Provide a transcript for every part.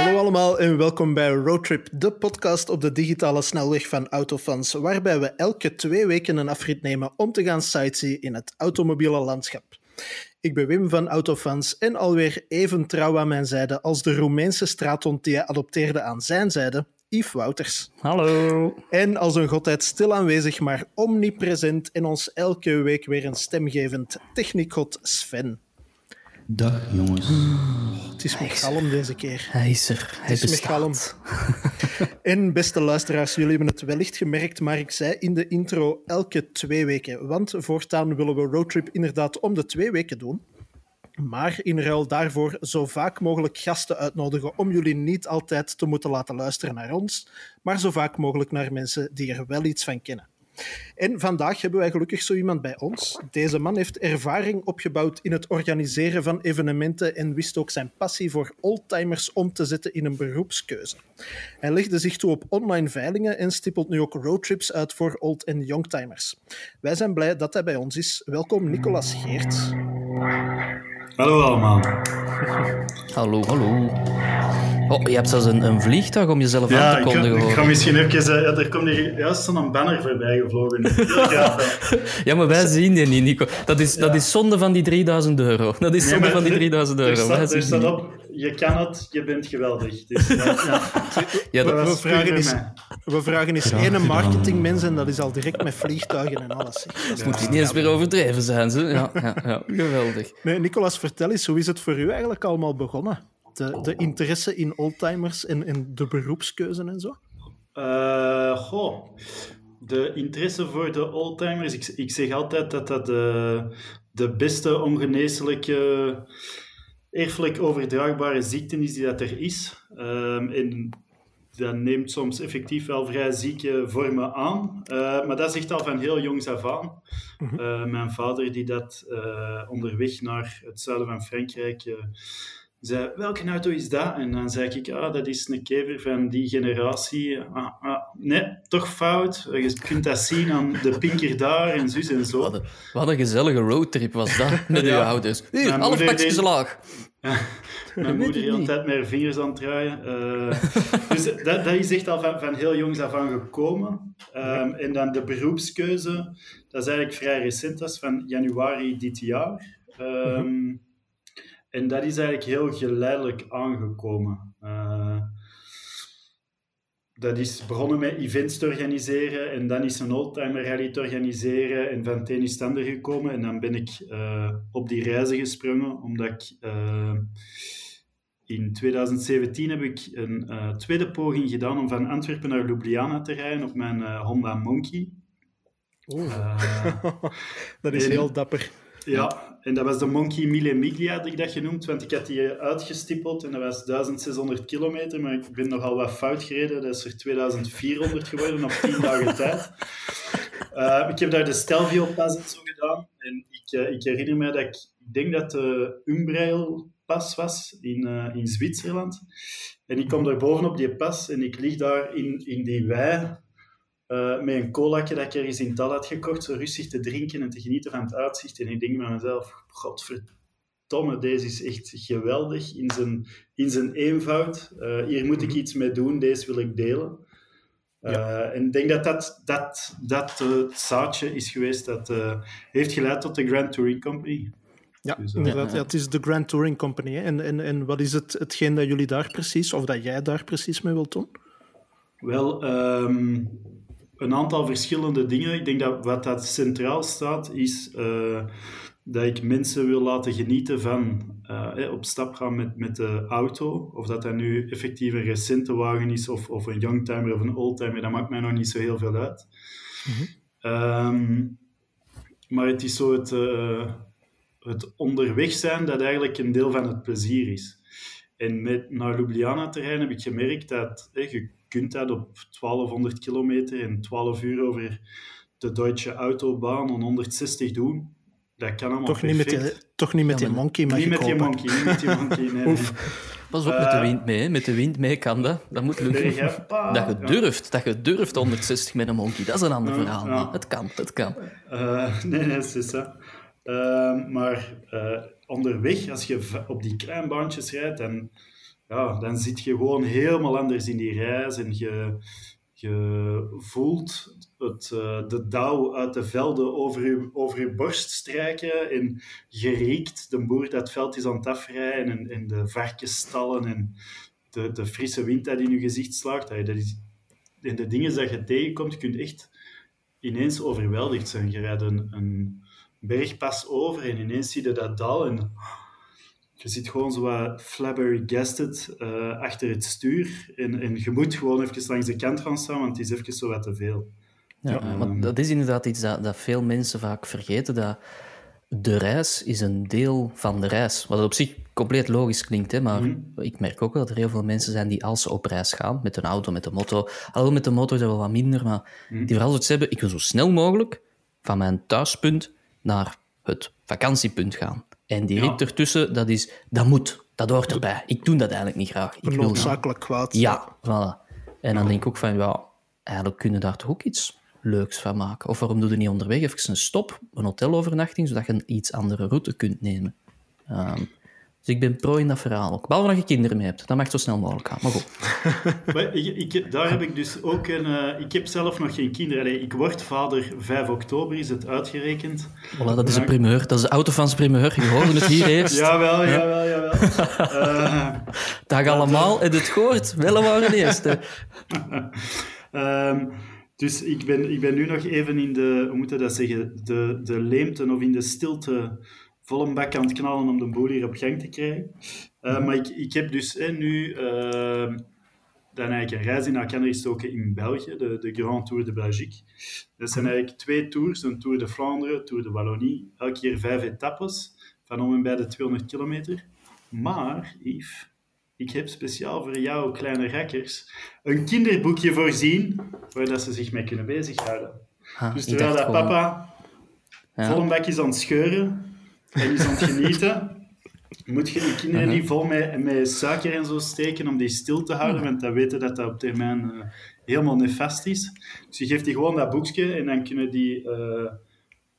Hallo allemaal en welkom bij Roadtrip, de podcast op de digitale snelweg van Autofans, waarbij we elke twee weken een afrit nemen om te gaan sightsee in het automobiele landschap. Ik ben Wim van Autofans en alweer even trouw aan mijn zijde als de Roemeense straathond die hij adopteerde aan zijn zijde, Yves Wouters. Hallo. En als een godheid stil aanwezig, maar omnipresent en ons elke week weer een stemgevend techniekgod Sven. Dag jongens. Het is met galm deze keer. Hij is er. Hij Het is. En beste luisteraars, jullie hebben het wellicht gemerkt, maar ik zei in de intro elke twee weken. Want voortaan willen we Roadtrip inderdaad om de twee weken doen. Maar in ruil daarvoor zo vaak mogelijk gasten uitnodigen om jullie niet altijd te moeten laten luisteren naar ons, maar zo vaak mogelijk naar mensen die er wel iets van kennen. En vandaag hebben wij gelukkig zo iemand bij ons. Deze man heeft ervaring opgebouwd in het organiseren van evenementen en wist ook zijn passie voor oldtimers om te zetten in een beroepskeuze. Hij legde zich toe op online veilingen en stippelt nu ook roadtrips uit voor old- en youngtimers. Wij zijn blij dat hij bij ons is. Welkom, Nicolas Geert. Hallo allemaal. Hallo, hallo. Oh, je hebt zelfs een, een vliegtuig om jezelf Ja, aan te ik, kondigen. ik hoor. ga misschien even... eh, ja, er komt hier juist zo'n banner voorbij gevlogen. Ja, maar wij zien die niet, Nico. Dat is, dat is zonde van die 3000 euro. Dat is zonde van die er- 3000 Er euro. Wij staat, er staat op, je kan het, je bent geweldig. Dus, ja, ja. Dat, We vragen mij. we vragen ene gedaan. marketingmens en dat is al direct met vliegtuigen en alles. is moet niet eens meer overdreven zijn. Ze. Ja, ja, ja, geweldig. Nee, Nicolas, vertel eens, hoe is het voor u eigenlijk allemaal begonnen? De, de interesse in oldtimers en, en de beroepskeuze en zo? Eh, goh, de interesse voor de oldtimers. Ik, ik zeg altijd dat dat de, de beste ongeneeslijke, erfelijk overdraagbare ziekte is die dat er is. Ehm, en dat neemt soms effectief wel vrij zieke vormen aan. Eh, maar dat is echt al van heel jongs af aan. Eh, mijn vader die dat eh, onderweg naar het zuiden van Frankrijk zei, welke auto is dat? En dan zei ik, ah, dat is een kever van die generatie. Ah, ah, nee, toch fout. Je kunt dat zien aan de pinker daar en zus en zo. Wat een, wat een gezellige roadtrip was dat met uw Ja. ouders. Hier, Mijn alle pakjes laag. Mijn moeder het de hele niet. tijd met haar vingers aan het draaien. Eh, dus dat, dat is echt al van, van heel jongs af aan gekomen. Ehm, en dan de beroepskeuze, dat is eigenlijk vrij recent, dat is van januari dit jaar. Ehm, En dat is eigenlijk heel geleidelijk aangekomen. Eh, dat is begonnen met events te organiseren en dan is een oldtimer rally te organiseren en van het een is het ander gekomen. En dan ben ik eh, op die reizen gesprongen, omdat ik eh, in 2017 heb ik een tweede poging gedaan om van Antwerpen naar Ljubljana te rijden op mijn Honda Monkey. Eh, dat is heel dapper. ja, en dat was de Monkey Mille Miglia, had ik dat genoemd, want ik had die uitgestippeld en dat was 1600 kilometer, maar ik ben nogal wat fout gereden. Dat is er 2400 geworden op 10 dagen tijd. Eh, ik heb daar de Stelvio Pass en zo gedaan en ik, eh, ik herinner me dat ik, ik denk dat de Umbrail Pas was in, eh, in Zwitserland. En ik kom daar bovenop die pas en ik lig daar in, in die wei eh, met een colaatje dat ik ergens in Tal had gekocht, zo rustig te drinken en te genieten van het uitzicht. En ik denk bij mezelf, godverdomme, deze is echt geweldig in zijn, in zijn eenvoud. Eh, hier moet ik iets mee doen, deze wil ik delen. Eh, en ik denk dat dat, dat, dat het zaadje is geweest dat heeft geleid tot de Grand Touring Company. Ja, Dus, inderdaad. ja. Het is de Grand Touring Company. Hè. En, en, en wat is het, hetgeen dat jullie daar precies, of dat jij daar precies mee wilt doen? Wel, ehm, een aantal verschillende dingen. Ik denk dat wat dat centraal staat, is eh, dat ik mensen wil laten genieten van eh, op stap gaan met, met de auto. Of dat dat nu effectief een recente wagen is, of, of een youngtimer of een oldtimer, dat maakt mij nog niet zo heel veel uit. Ehm, maar het is zo het, eh, het onderweg zijn dat eigenlijk een deel van het plezier is. En met naar Ljubljana te rijden heb ik gemerkt dat je kunt dat op 1200 kilometer en 12 uur over de Deutsche Autobahn en 160 doen. Dat kan allemaal Toch niet met perfect. die, toch niet met die maar monkey mag Niet met die hopen. monkey, niet met die monkey. Nee, nee. Pas op met de Eh, wind mee. hè. Met de wind mee kan dat. Dat moet lukken. Dat je Ja. durft. Dat je durft 160 met een monkey. Dat is een ander verhaal. ja. maar Het kan, het kan. Eh, nee, nee, is dat. Ehm, maar eh, onderweg, als je op die kleine baantjes rijdt, dan, ja, dan zit je gewoon helemaal anders in die reis en je, je voelt het, uh, de dauw uit de velden over je, over borst strijken en je riekt de boer dat veld is aan het afrijden en, en de varkensstallen en de, de frisse wind dat in je gezicht slaagt. Dat is, en de dingen dat je tegenkomt, je kunt echt ineens overweldigd zijn. Je rijdt een, een bergpas over en ineens zie je dat dal en je zit gewoon zo wat flabbergasted uh, achter het stuur en, en je moet gewoon even langs de kant gaan staan, want het is even zo wat te veel. Ja, maar dat is inderdaad iets dat, dat veel mensen vaak vergeten, dat de reis is een deel van de reis. Wat op zich compleet logisch klinkt, hè, maar mhm. ik merk ook wel dat er heel veel mensen zijn die als ze op reis gaan, met een auto, met de moto, al met de motor is dat wel wat minder, maar mhm. die vooral zoiets hebben, ik wil zo snel mogelijk van mijn thuispunt naar het vakantiepunt gaan. En die rit ertussen, dat, is, dat moet, dat hoort erbij. Ik doe dat eigenlijk niet graag. Ik wil noodzakelijk kwaad. Ja, voilà. En dan denk ik ook van, ja, eigenlijk kunnen daar toch ook iets leuks van maken? Of waarom doe je niet onderweg even een stop, een hotelovernachting, zodat je een iets andere route kunt nemen? Um, dus ik ben pro in dat verhaal ook. Behalve dat je kinderen mee hebt. Dat mag zo snel mogelijk gaan. Maar goed. maar ik, ik, daar heb ik dus ook een... Uh, ik heb zelf nog geen kinderen. ik word vader 5 oktober, is het uitgerekend. Voilà, dat is een primeur. Dat is de autofans primeur. Je hoorde het hier eerst. jawel, ja. jawel, jawel. uh, Dag allemaal. En het gehoord. Wel waren eerste. um, dus ik ben, ik ben nu nog even in de, hoe moet je dat zeggen, de, de leemte of in de stilte vol een bak aan het knallen om de boel hier op gang te krijgen. Uh, maar ik, ik heb dus nu uh, dan eigenlijk een reis in elkaar gestoken in België, de, de Grand Tour de Belgique. Dat zijn eigenlijk twee tours, een Tour de Vlaanderen, Tour de Wallonie, elke keer vijf etappes van om en bij de 200 kilometer. Maar, Yves, ik heb speciaal voor jou, kleine rakkers, een kinderboekje voorzien waar dat ze zich mee kunnen bezighouden. Ah, dus terwijl dat papa ja. vol een is aan het scheuren en is aan het genieten, moet je die kinderen niet vol met, met suiker en zo steken om die stil te houden, want dan weten dat dat op termijn uh, helemaal nefast is. Dus je geeft die gewoon dat boekje en dan kunnen die uh,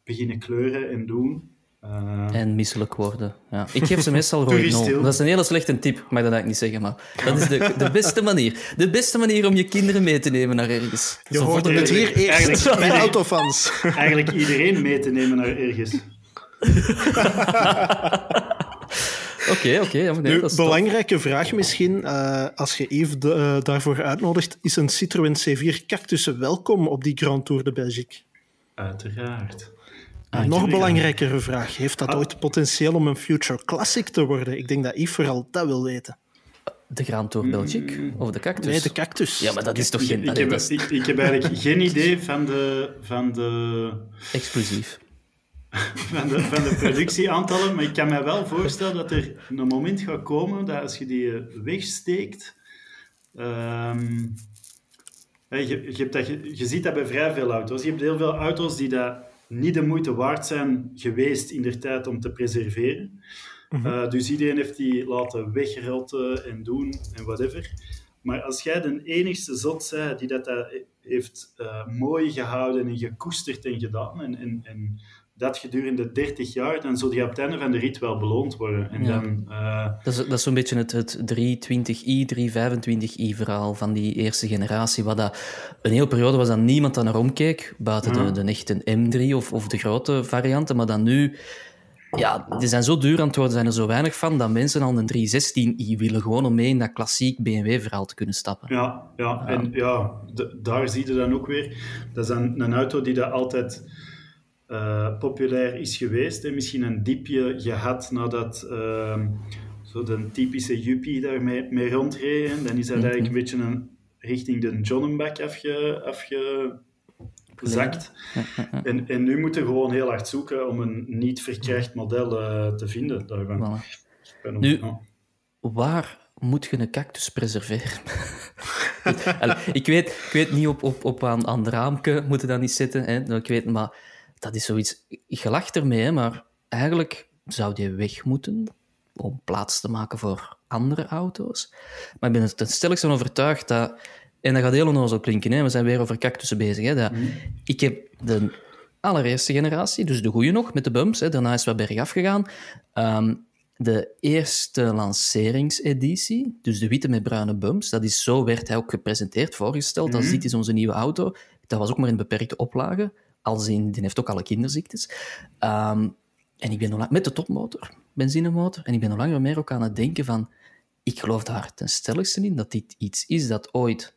beginnen kleuren en doen. Uh, en misselijk worden. Ja. Ik geef ze meestal rohypnol. Dat is een hele slechte tip, mag dat eigenlijk niet zeggen, maar dat is de, de beste manier. De beste manier om je kinderen mee te nemen naar ergens. Je hoort het hier eerst bij autofans. Eigenlijk iedereen mee te nemen naar ergens. Oké, oké. Okay, belangrijke vraag misschien, uh, als je Yves de, uh, daarvoor uitnodigt, is een Citroën C4 Cactus welkom op die Grand Tour de Belgique? Uiteraard. Een nog belangrijkere vraag. Heeft dat ah. ooit potentieel om een future classic te worden? Ik denk dat Yves vooral dat wil weten. De Grand Tour Belgique? Mm. Of de cactus? Nee, de cactus. Ja, maar dat is toch geen... Ik, heb, ik, ik, heb eigenlijk geen idee van de... Van de... Explosief. Van, de, van de productieaantallen, maar ik kan me wel voorstellen dat er een moment gaat komen dat als je die eh, wegsteekt... Um, je, je, hebt dat, je, je ziet dat bij vrij veel auto's. Je hebt heel veel auto's die dat niet de moeite waard zijn geweest in de tijd om te preserveren. Mhm. Eh, dus iedereen heeft die laten wegrotten en doen en whatever. Maar als jij de enigste zot bent die dat, dat heeft uh, mooi gehouden en gekoesterd en gedaan, en, en, en dat gedurende 30 jaar, dan zul je op het einde van de rit wel beloond worden. En dan, uh... Dat is, dat is zo'n beetje het, het 320i, 325i verhaal van die eerste generatie, wat dat een hele periode was dat niemand dan naar omkeek, buiten de, de echte M3 of, of de grote varianten, maar dan nu... Ja, die zijn zo duur aan het worden, zijn er zo weinig van, dat mensen al een 316i willen, gewoon om mee in dat klassiek BMW-verhaal te kunnen stappen. Ja, ja, en ja, daar zie je dan ook weer. Dat is een, een auto die dat altijd uh, populair is geweest. En misschien een diepje gehad nadat uh, zo de typische Juppie daarmee mee rondreed. Dan is dat eigenlijk een beetje een, richting de Johnnenbak afge, afgezakt. En, en nu moeten we gewoon heel hard zoeken om een niet verkrijgd model uh, te vinden daarvan. Voilà. Nu, waar moet je een cactus preserveren? ik, weet, ik weet niet op, op, op aan, aan het raamke moeten dat niet zitten. Hè? Ik weet, maar dat is zoiets... Je lacht ermee, maar eigenlijk zou die weg moeten om plaats te maken voor andere auto's. Maar ik ben er ten stelligste van overtuigd dat... En dat gaat heel onnozel klinken, hè? we zijn weer over cactussen bezig. Hè? Dat. Ik heb de allereerste generatie, dus de goede nog, met de bumps, hè? daarna is wat bergaf gegaan. Um, de eerste lanceringseditie, dus de witte met bruine bumps, dat is zo werd hij ook gepresenteerd, voorgesteld, als Mhm. dit is onze nieuwe auto. Dat was ook maar in beperkte oplage, als in, die heeft ook alle kinderziektes. Ehm, en ik ben lang, met de topmotor, benzinemotor, en ik ben nog langer meer ook aan het denken van, ik geloof daar ten stelligste in dat dit iets is dat ooit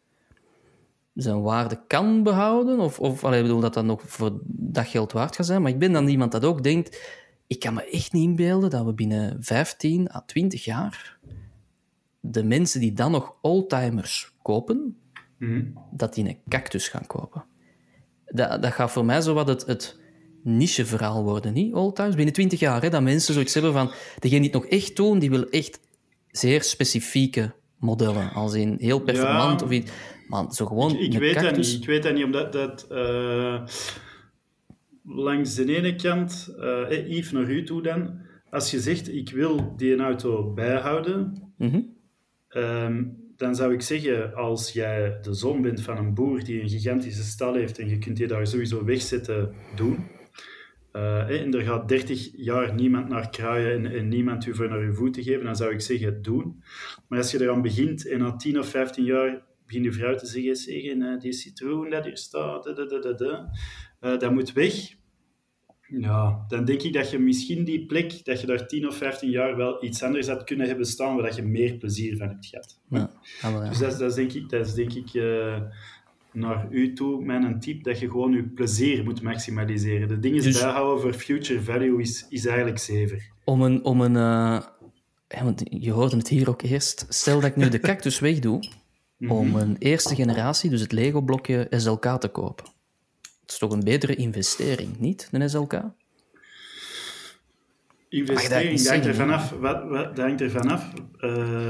zijn waarde kan behouden, of, of allee, ik bedoel dat dat nog voor dat geld waard gaat zijn, maar ik ben dan iemand dat ook denkt, ik kan me echt niet inbeelden dat we binnen 15 à 20 jaar de mensen die dan nog oldtimers kopen, Mhm. dat die een cactus gaan kopen. Dat, dat gaat voor mij zo wat het, het niche-verhaal worden, niet? Oldtimers. Binnen 20 jaar, hè, dat mensen zoiets hebben van... Degene die het nog echt doen, die wil echt zeer specifieke modellen. Als in heel performant Ja. of iets. Maar zo gewoon Ik weet dat niet. Ik weet dat niet, omdat dat... eh, langs de ene kant, eh, Yves, naar u toe dan. Als je zegt, ik wil die auto bijhouden, ehm, dan zou ik zeggen, als jij de zoon bent van een boer die een gigantische stal heeft en je kunt die daar sowieso wegzetten, doen. Eh, en er gaat 30 jaar niemand naar kraaien en, niemand u voor naar uw voeten geven, dan zou ik zeggen, doen. Maar als je eraan begint en na 10 of 15 jaar begint je vrouw te zeggen, zeggen eh, die citroen dat hier staat, eh, dat moet weg. Ja, dan denk ik dat je misschien die plek, dat je daar 10 of 15 jaar wel iets anders had kunnen hebben staan, waar dat je meer plezier van hebt gehad. Ja, ah, ja. Dus dat, is- dat is denk ik, dat is denk ik eh, naar u toe mijn tip, dat je gewoon je plezier moet maximaliseren. De dingen Dus- bijhouden voor future value is, is eigenlijk zever. Om een... Om een eh, ja, want je hoorde het hier ook eerst. Stel dat ik nu de cactus wegdoe, om een eerste generatie, dus het Lego-blokje SLK te kopen. Het is toch een betere investering, niet, een SLK? Investering, dat hangt er vanaf. Wat, wat, dat hangt er vanaf. Eh,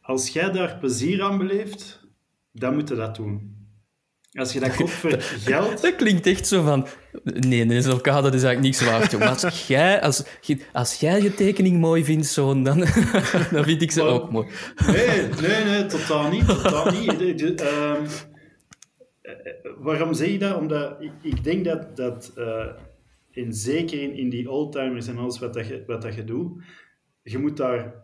als jij daar plezier aan beleeft, dan moet je dat doen. Als je dat koopt voor geld... Dat klinkt echt zo van... Nee, een SLK, dat is eigenlijk niks waard, joh. Maar als jij, als, als jij je tekening mooi vindt, zoon, dan, dan vind ik ze Maar- ook mooi. Nee, nee, nee, totaal niet. Totaal niet. De- de- ehm, eh, waarom zeg je dat? Omdat ik, ik denk dat, dat eh, en zeker in, in die oldtimers en alles wat, dat je, wat dat je doet, je moet daar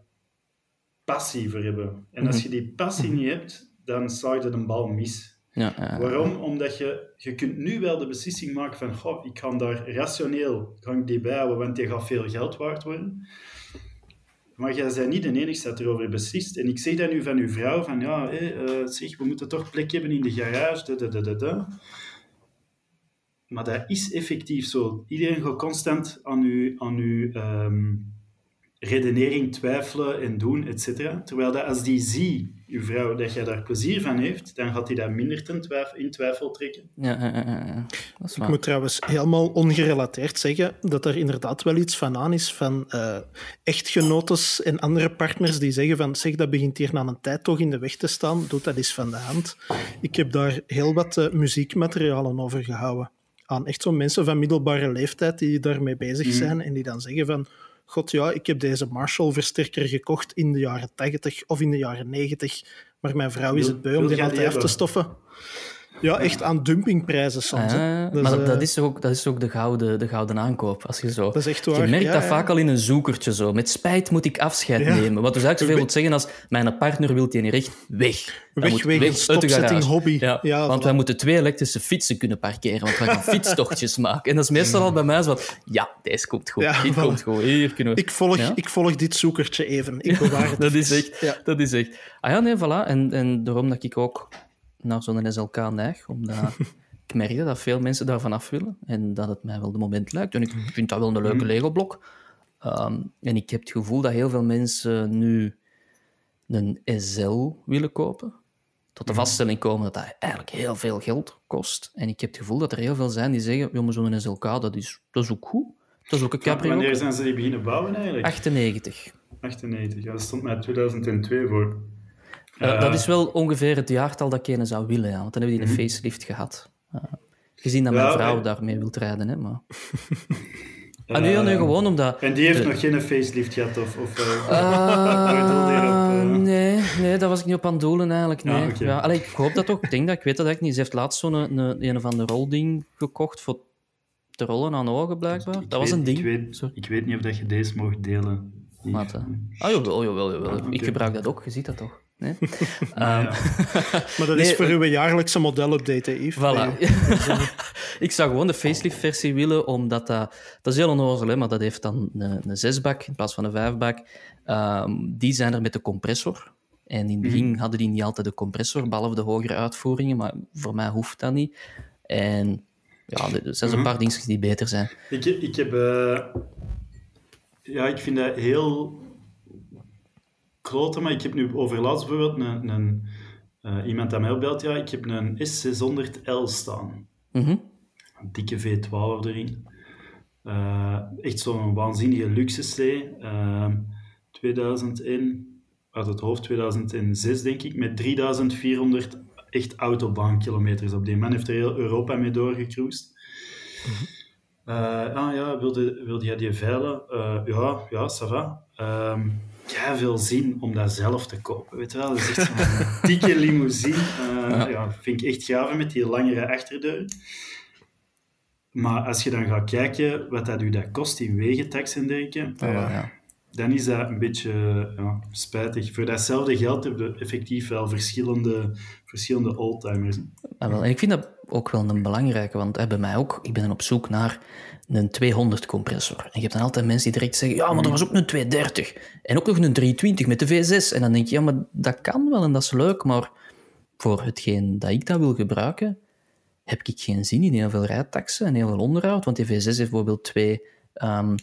passie voor hebben. En als je die passie niet hebt, dan sla je de bal mis. Ja. Waarom? Omdat je, je kunt nu wel de beslissing maken van goh, ik ga daar rationeel ga ik die bijhouden, want die gaat veel geld waard worden. Maar jij bent niet de enige dat erover beslist. En ik zeg dat nu van uw vrouw, van ja, eh, zeg, we moeten toch plek hebben in de garage. Maar dat is effectief zo. Iedereen gaat constant aan uw, aan uw ehm, redenering twijfelen en doen, et. Terwijl dat als die ziet, uw vrouw, dat jij daar plezier van heeft, dan gaat hij dat minder ten twijf, in twijfel trekken. Ja, ja, ja, ja, ja. Dat is Ik moet trouwens helemaal ongerelateerd zeggen dat er inderdaad wel iets van aan is van eh, echtgenotes en andere partners die zeggen van zeg, dat begint hier na een tijd toch in de weg te staan, doe dat eens van de hand. Ik heb daar heel wat eh, muziekmaterialen over gehouden. Aan echt zo'n mensen van middelbare leeftijd die daarmee bezig zijn en die dan zeggen van god ja, ik heb deze Marshall-versterker gekocht in de jaren 80 of in de jaren 90, maar mijn vrouw is het beu om die altijd af te stoffen. Ja, echt aan dumpingprijzen soms. Ah, Dus, maar dat, eh, dat is ook, dat is ook de, gouden, de gouden aankoop. Als je zo... Dat is echt waar. Je merkt Ja, dat ja. vaak al in een zoekertje zo. Met spijt moet ik afscheid Ja. nemen. Wat dus eigenlijk zoveel wil zeggen als mijn partner wil die niet recht weg. Weg, moet stopzetting garage. hobby. Ja, want voilà. wij moeten twee elektrische fietsen kunnen parkeren, want we gaan fietstochtjes maken. En dat is meestal al bij mij zo wat, ja, deze komt goed, dit voilà. komt goed, hier kunnen we... Ik volg, ik volg dit zoekertje even. Ik bewaar het dat is echt, dat is echt. Ah ja, nee, voilà. En, en daarom dat ik ook naar zo'n SLK neig, omdat ik merk dat veel mensen daarvan af willen en dat het mij wel de moment lijkt. En ik vind dat wel een leuke Lego-blok. Ehm, en ik heb het gevoel dat heel veel mensen nu een SL willen kopen. Tot de vaststelling komen dat dat eigenlijk heel veel geld kost. En ik heb het gevoel dat er heel veel zijn die zeggen, maar zo'n SLK, dat is, dat is ook goed. Dat is ook een cabrio. Wanneer zijn ze die beginnen bouwen eigenlijk? 98. 98, ja, dat stond mij 2002 voor. Dat is wel ongeveer het jaartal dat ik zou willen, ja. want dan hebben die een facelift gehad. Gezien dat mijn Ja, vrouw daarmee wil rijden, hè, maar... ah, nee, ja, nee, gewoon omdat... En die heeft Eh, nog geen facelift gehad, of... of eh, Ah, op, eh? nee, nee, dat was ik niet op aan het doelen eigenlijk. Nee. Ja, allee, ik hoop dat ook. Ik denk dat, ik weet dat eigenlijk niet. Ze heeft laatst zo'n een, een, een of ander rolding gekocht voor te rollen aan ogen, blijkbaar. Dat was weet- een ding. Ik weet, ik niet of dat je deze mocht delen. Ah, jawel, jawel, jawel. Ah, Ik gebruik dat ook, je ziet dat toch? Nee? um, maar dat is voor uw jaarlijkse modelupdate, Yves. Voilà. ik zou gewoon de facelift-versie willen, omdat dat... Dat is heel onnozel, hè, maar dat heeft dan een, een zesbak in plaats van een vijfbak. Um, die zijn er met de compressor. En in het begin mhm. hadden die niet altijd de compressor, behalve de hogere uitvoeringen, maar voor mij hoeft dat niet. En ja, er zijn zo'n mhm. paar dingen die beter zijn. Ik, ik heb... Uh, ja, ik vind dat heel maar ik heb nu overlaatst bijvoorbeeld een, een uh, iemand aan mij opbelt, ja, ik heb een S600L staan. Mm -hmm. Een dikke V12 erin. Uh, echt zo'n waanzinnige luxe C. 2001 uit het hoofd 2006, denk ik, met 3400 echt autobaankilometers op. Die man heeft er heel Europa mee doorgecruised. Mm -hmm. uh, ah ja, wilde, wilde jij die veilen? Uh, ja, ja, ça va. Um, ja, veel zin om dat zelf te kopen. Weet je wel, dat is echt zo'n dikke limousine. Uh, ja. ja. vind ik echt gaaf met die langere achterdeur. Maar als je dan gaat kijken wat dat u dat kost in wegentax en dergelijke, ja, ja dan is dat een beetje ja, spijtig. Voor datzelfde geld heb je effectief wel verschillende, verschillende oldtimers. Ah, wel, en ik vind dat ook wel een belangrijke, want bij mij ook, ik ben op zoek naar een 200 compressor. En je hebt dan altijd mensen die direct zeggen, ja, maar er was ook een 230. En ook nog een 320 met de V6. En dan denk je, ja, maar dat kan wel en dat is leuk, maar voor hetgeen dat ik dat wil gebruiken, heb ik geen zin in heel veel rijtaxen en heel veel onderhoud. Want die V6 heeft bijvoorbeeld twee... Um,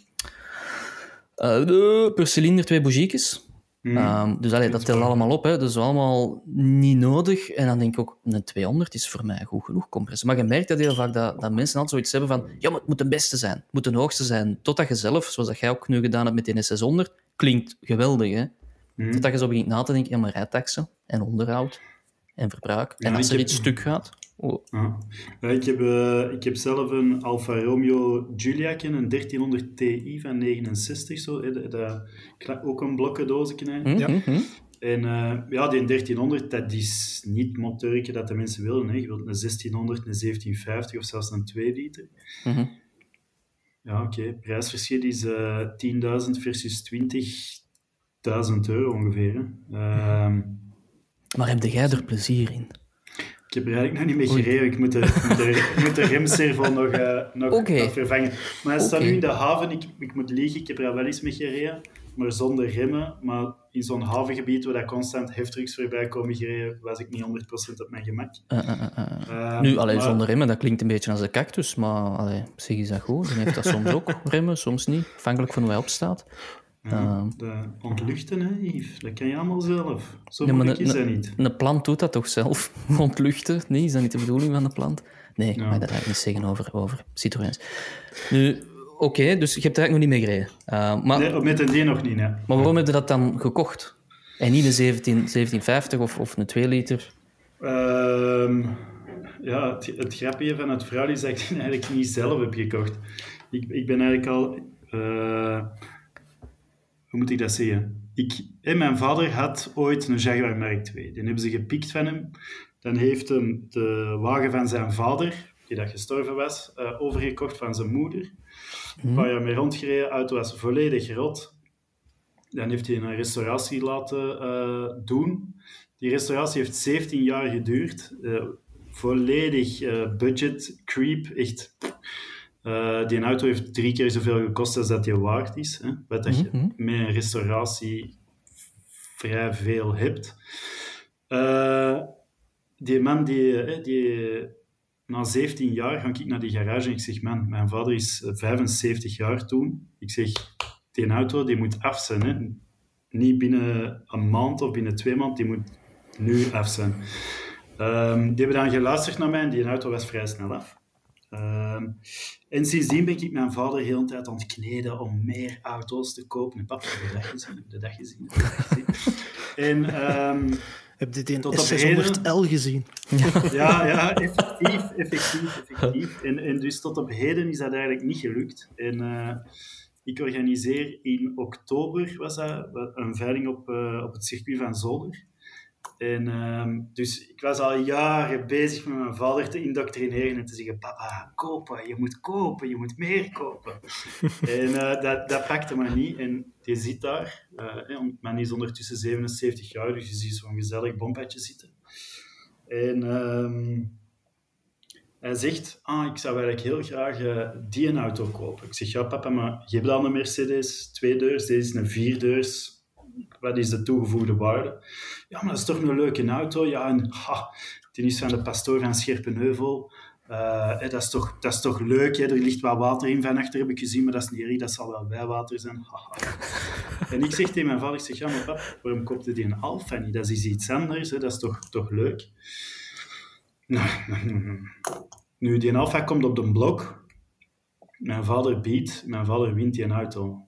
uh, per cilinder twee bougiekjes. Mm. Um, dus allee, dat telt allemaal op. Hè. Dus allemaal niet nodig. En dan denk ik ook, een 200 is voor mij goed genoeg compressor. Maar je merkt dat heel vaak dat, dat mensen altijd zoiets hebben van ja, maar het moet de beste zijn. Het moet de hoogste zijn. Totdat je zelf, zoals dat jij ook nu gedaan hebt met die 600 klinkt geweldig. Hè? Mm. Totdat je zo begint na te denken, ja, maar rijtaxen en onderhoud en verbruik. en als er iets stuk gaat... Oh. Ja. ik, heb, uh, ik heb zelf een Alfa Romeo Giulia, een 1300 Ti van 69, zo, hè, dat, ook een blokkendoosje. Mm ja. Mhm. En uh, ja, die 1300, dat is niet het motorje dat de mensen willen. Hè. Je wilt een 1600, een 1750 of zelfs een 2 liter. Mm Ja, oké. Okay. Prijsverschil is uh, eh, 10.000 versus 20.000 euro ongeveer. Hè. Uh, maar heb jij er plezier in? Ik heb er eigenlijk nog niet mee gereden. Ik moet de, de, moet de remservo nog, uh, nog, okay. vervangen. Maar hij staat nu in de haven. Ik, ik moet liegen, ik heb er wel eens mee gereden. Maar zonder remmen. Maar in zo'n havengebied waar dat constant heftrucks voorbij komen gereden, was ik niet 100% op mijn gemak. Uh, uh, nu, alleen zonder remmen, dat klinkt een beetje als een cactus. Maar allee, zeg, is dat goed? Dan heeft dat soms ook remmen, soms niet. Afhankelijk van hoe hij opstaat. Ja, de ontluchten, hè, Yves. Dat kan je allemaal zelf. Zo ja, moeilijk is dat niet. Een plant doet dat toch zelf? ontluchten? Nee, is dat niet de bedoeling van de plant? Nee, ja. maar dat ga ik niet zeggen over, over Citroëns. Nu, oké, dus je hebt er eigenlijk nog niet mee gereden. Uh, maar, nee, met een D nog niet, nee. Maar waarom heb je dat dan gekocht? En niet een 17, 1750 of, of een 2 liter? Uh, ja, het, het grapje van het verhaal is dat ik het eigenlijk niet zelf heb gekocht. Ik, ik ben eigenlijk al... Uh, hoe moet ik dat zeggen? Ik, mijn vader had ooit een Jaguar Mark II. Die hebben ze gepikt van hem. Dan heeft hem de wagen van zijn vader, die dat gestorven was, uh, overgekocht van zijn moeder. Een paar jaar mee rondgereden. De auto was volledig rot. Dan heeft hij een restauratie laten uh, doen. Die restauratie heeft 17 jaar geduurd. Uh, volledig budget creep. Echt uh, die auto heeft drie keer zoveel gekost als dat die waard is. Hè? Wat dat je mhm. met een restauratie vrij veel hebt. Uh, die man die, uh, die na 17 jaar ga ik naar die garage en ik zeg, man, mijn vader is 75 jaar toen. Ik zeg, die auto die moet af zijn. Hè? Niet binnen een maand of binnen twee maanden, die moet nu af zijn. Um, die hebben dan geluisterd naar mij en die auto was vrij snel af. Ehm, en sindsdien ben ik mijn vader heel de tijd aan het kneden om meer auto's te kopen. En papa, heb de dag gezien? Heb de dag gezien? En, um, heb je die tot 600L gezien? Ja, ja, effectief, effectief, effectief. En, en dus tot op heden is dat eigenlijk niet gelukt. En uh, ik organiseer in oktober was dat, een veiling op, uh, op het circuit van Zolder. En, ehm, dus ik was al jaren bezig met mijn vader te indoctrineren en te zeggen: Papa, kopen, je moet kopen, je moet meer kopen. en uh, dat, dat pakte me niet. En je zit daar, uh, man is ondertussen 77 jaar, dus je ziet zo'n gezellig bompetje zitten. En um, hij zegt: ah, Ik zou eigenlijk heel graag uh, die een auto kopen. Ik zeg: Ja, papa, maar je hebt al een Mercedes, twee deurs, deze is een vierdeurs wat is de toegevoegde waarde? Ja, maar dat is toch een leuke auto. Ja, en ha, die is van de pastoor van Scherpenheuvel. Uh, dat, is toch, dat is toch leuk, hè? er ligt wat water in van achter, heb ik gezien, maar dat is niet erg, dat zal wel bijwater zijn. en ik zeg tegen mijn vader, ik zeg, ja, maar pap, waarom koopte die een Alfa niet? Dat is iets anders, hè? dat is toch, toch leuk? Nou, nu, die Alfa komt op de blok, mijn vader biedt, mijn vader wint die een auto.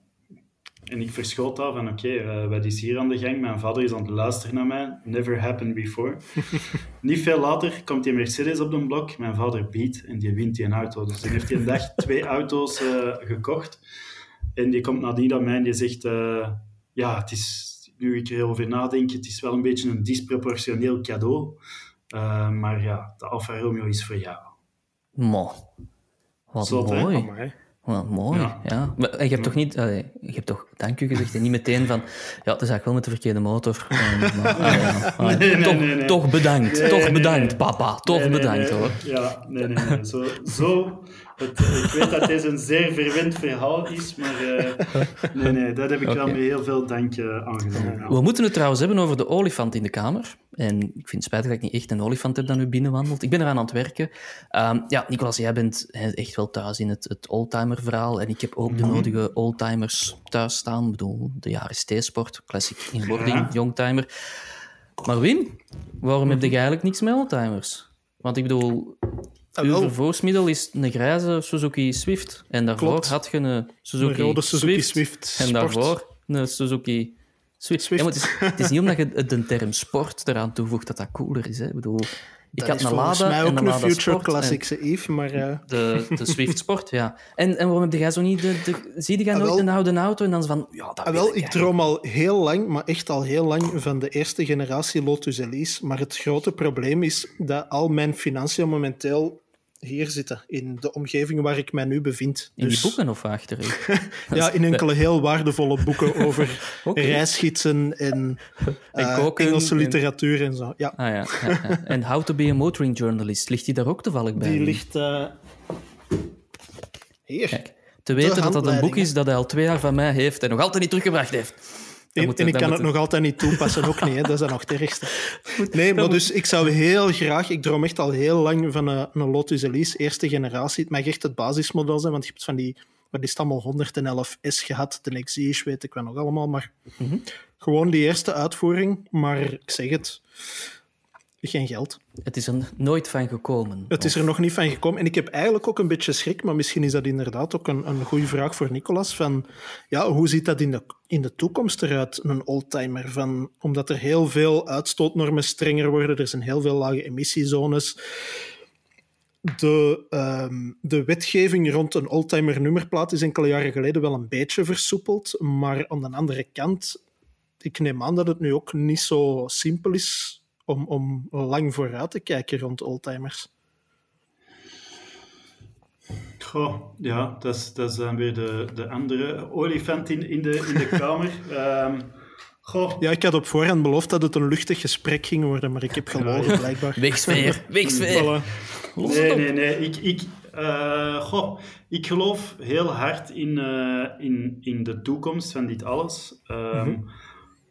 En ik verschoot al van, oké, okay, uh, wat is hier aan de gang? Mijn vader is aan het luisteren naar mij. Never happened before. Niet veel later komt die Mercedes op de blok. Mijn vader biedt en die wint die een auto. Dus dan heeft hij een dag twee auto's uh, gekocht. En die komt nadien aan mij en die zegt, uh, ja, het is, nu ik erover nadenk, het is wel een beetje een disproportioneel cadeau. maar ja, de Alfa Romeo is voor jou. Mo. Wat Zot, mooi. Well, mooi, ja. Maar je hebt toch niet... je hebt toch dank u gezegd en niet meteen van... Ja, het is eigenlijk wel met de verkeerde motor. toch, toch bedankt. toch bedankt, papa. Toch bedankt, hoor. Ja, nee, nee, nee. Zo, zo ik weet dat deze een zeer verwend verhaal is, maar uh, nee, nee, dat heb ik wel met heel veel dank uh, aangenomen. We moeten het trouwens hebben over de olifant in de kamer. En ik vind het spijtig dat ik niet echt een olifant heb dat nu binnenwandelt. Ik ben eraan aan het werken. Um, ja, Nicolas, jij bent echt wel thuis in het, het oldtimer-verhaal. En ik heb ook de mhm. nodige oldtimers thuis staan. Ik bedoel, de jaren T-sport, classic in wording, ja. youngtimer. Maar Wim, waarom heb je mhm. eigenlijk niks met oldtimers? Want ik bedoel, Ah, Uw vervoersmiddel is een grijze Suzuki Swift. En daarvoor had je een Suzuki, een Suzuki Swift. en daarvoor een Suzuki Swift. Ja, het, is, het, is, niet omdat je de term sport eraan toevoegt dat dat cooler is. Hè. Ik bedoel, ik had een Lada mij ook en een, Future Sport Classic, Eve, maar... Uh... De, de Swift Sport, ja. En, en waarom heb jij zo niet... De, de, zie je ah, nooit een oude auto en dan van... Ja, dat ah, wel, ik droom al heel lang, maar echt al heel lang, van de eerste generatie Lotus Elise. Maar het grote probleem is dat al mijn financiën momenteel hier zitten, in de omgeving waar ik mij nu bevind. In dus... die boeken of achterin? ja, in enkele heel waardevolle boeken over okay. reisgidsen en, uh, Engelse literatuur en, zo. Ja. Ah, ja, ja, En How to be a Motoring Journalist, ligt die daar ook toevallig bij? Die ligt uh... hier. Kijk, te weten dat dat een boek is dat hij al twee jaar van mij heeft en nog altijd niet teruggebracht heeft. En, en, ik kan het nog altijd niet toepassen, ook niet. Hè. Dat is dan nog het ergste. Nee, maar dus ik zou heel graag... Ik droom echt al heel lang van een, een Lotus Elise, eerste generatie. Het mag echt het basismodel zijn, want je hebt van die... Wat is het allemaal? 111S gehad, de Exige, weet ik wel nog allemaal. Maar mhm. gewoon die eerste uitvoering. Maar ik zeg het geen geld. Het is er nooit van gekomen. Het is er nog niet van gekomen. En ik heb eigenlijk ook een beetje schrik, maar misschien is dat inderdaad ook een, een goede vraag voor Nicolas. Van, ja, hoe ziet dat in de, in de toekomst eruit, een oldtimer? Van, omdat er heel veel uitstootnormen strenger worden, er zijn heel veel lage emissiezones. De, um, de wetgeving rond een oldtimer nummerplaat is enkele jaren geleden wel een beetje versoepeld, maar aan de andere kant, ik neem aan dat het nu ook niet zo simpel is om, om lang vooruit te kijken rond oldtimers. Goh, ja, dat is, dat is dan weer de, de andere olifant in, in, de, in de kamer. Um, goh. Ja, ik had op voorhand beloofd dat het een luchtig gesprek ging worden, maar ik heb gelogen, blijkbaar. Wegsfeer, wegsfeer. Nee, nee, nee. Ik, ik, uh, goh, ik geloof heel hard in, uh, in, in de toekomst van dit alles. Um, mm -hmm.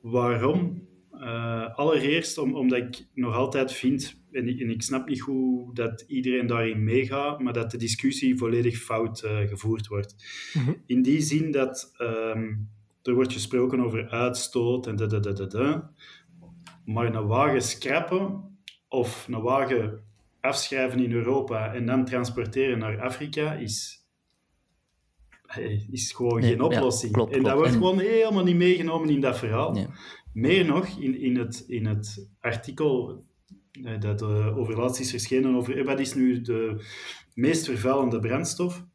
Waarom? Uh, allereerst om, omdat ik nog altijd vind, en ik, en ik, snap niet hoe dat iedereen daarin meegaat, maar dat de discussie volledig fout uh, gevoerd wordt. Mhm. In die zin dat um, er wordt gesproken over uitstoot en da, da, da, da, maar een wagen scrappen of een wagen afschrijven in Europa en dan transporteren naar Afrika is, is gewoon geen oplossing. Ja, klopt, en dat wordt gewoon helemaal niet meegenomen in dat verhaal. Ja. Meer nog, in, in, het, in het artikel eh, dat uh, over laatst is verschenen over eh, wat is nu de meest vervuilende brandstof,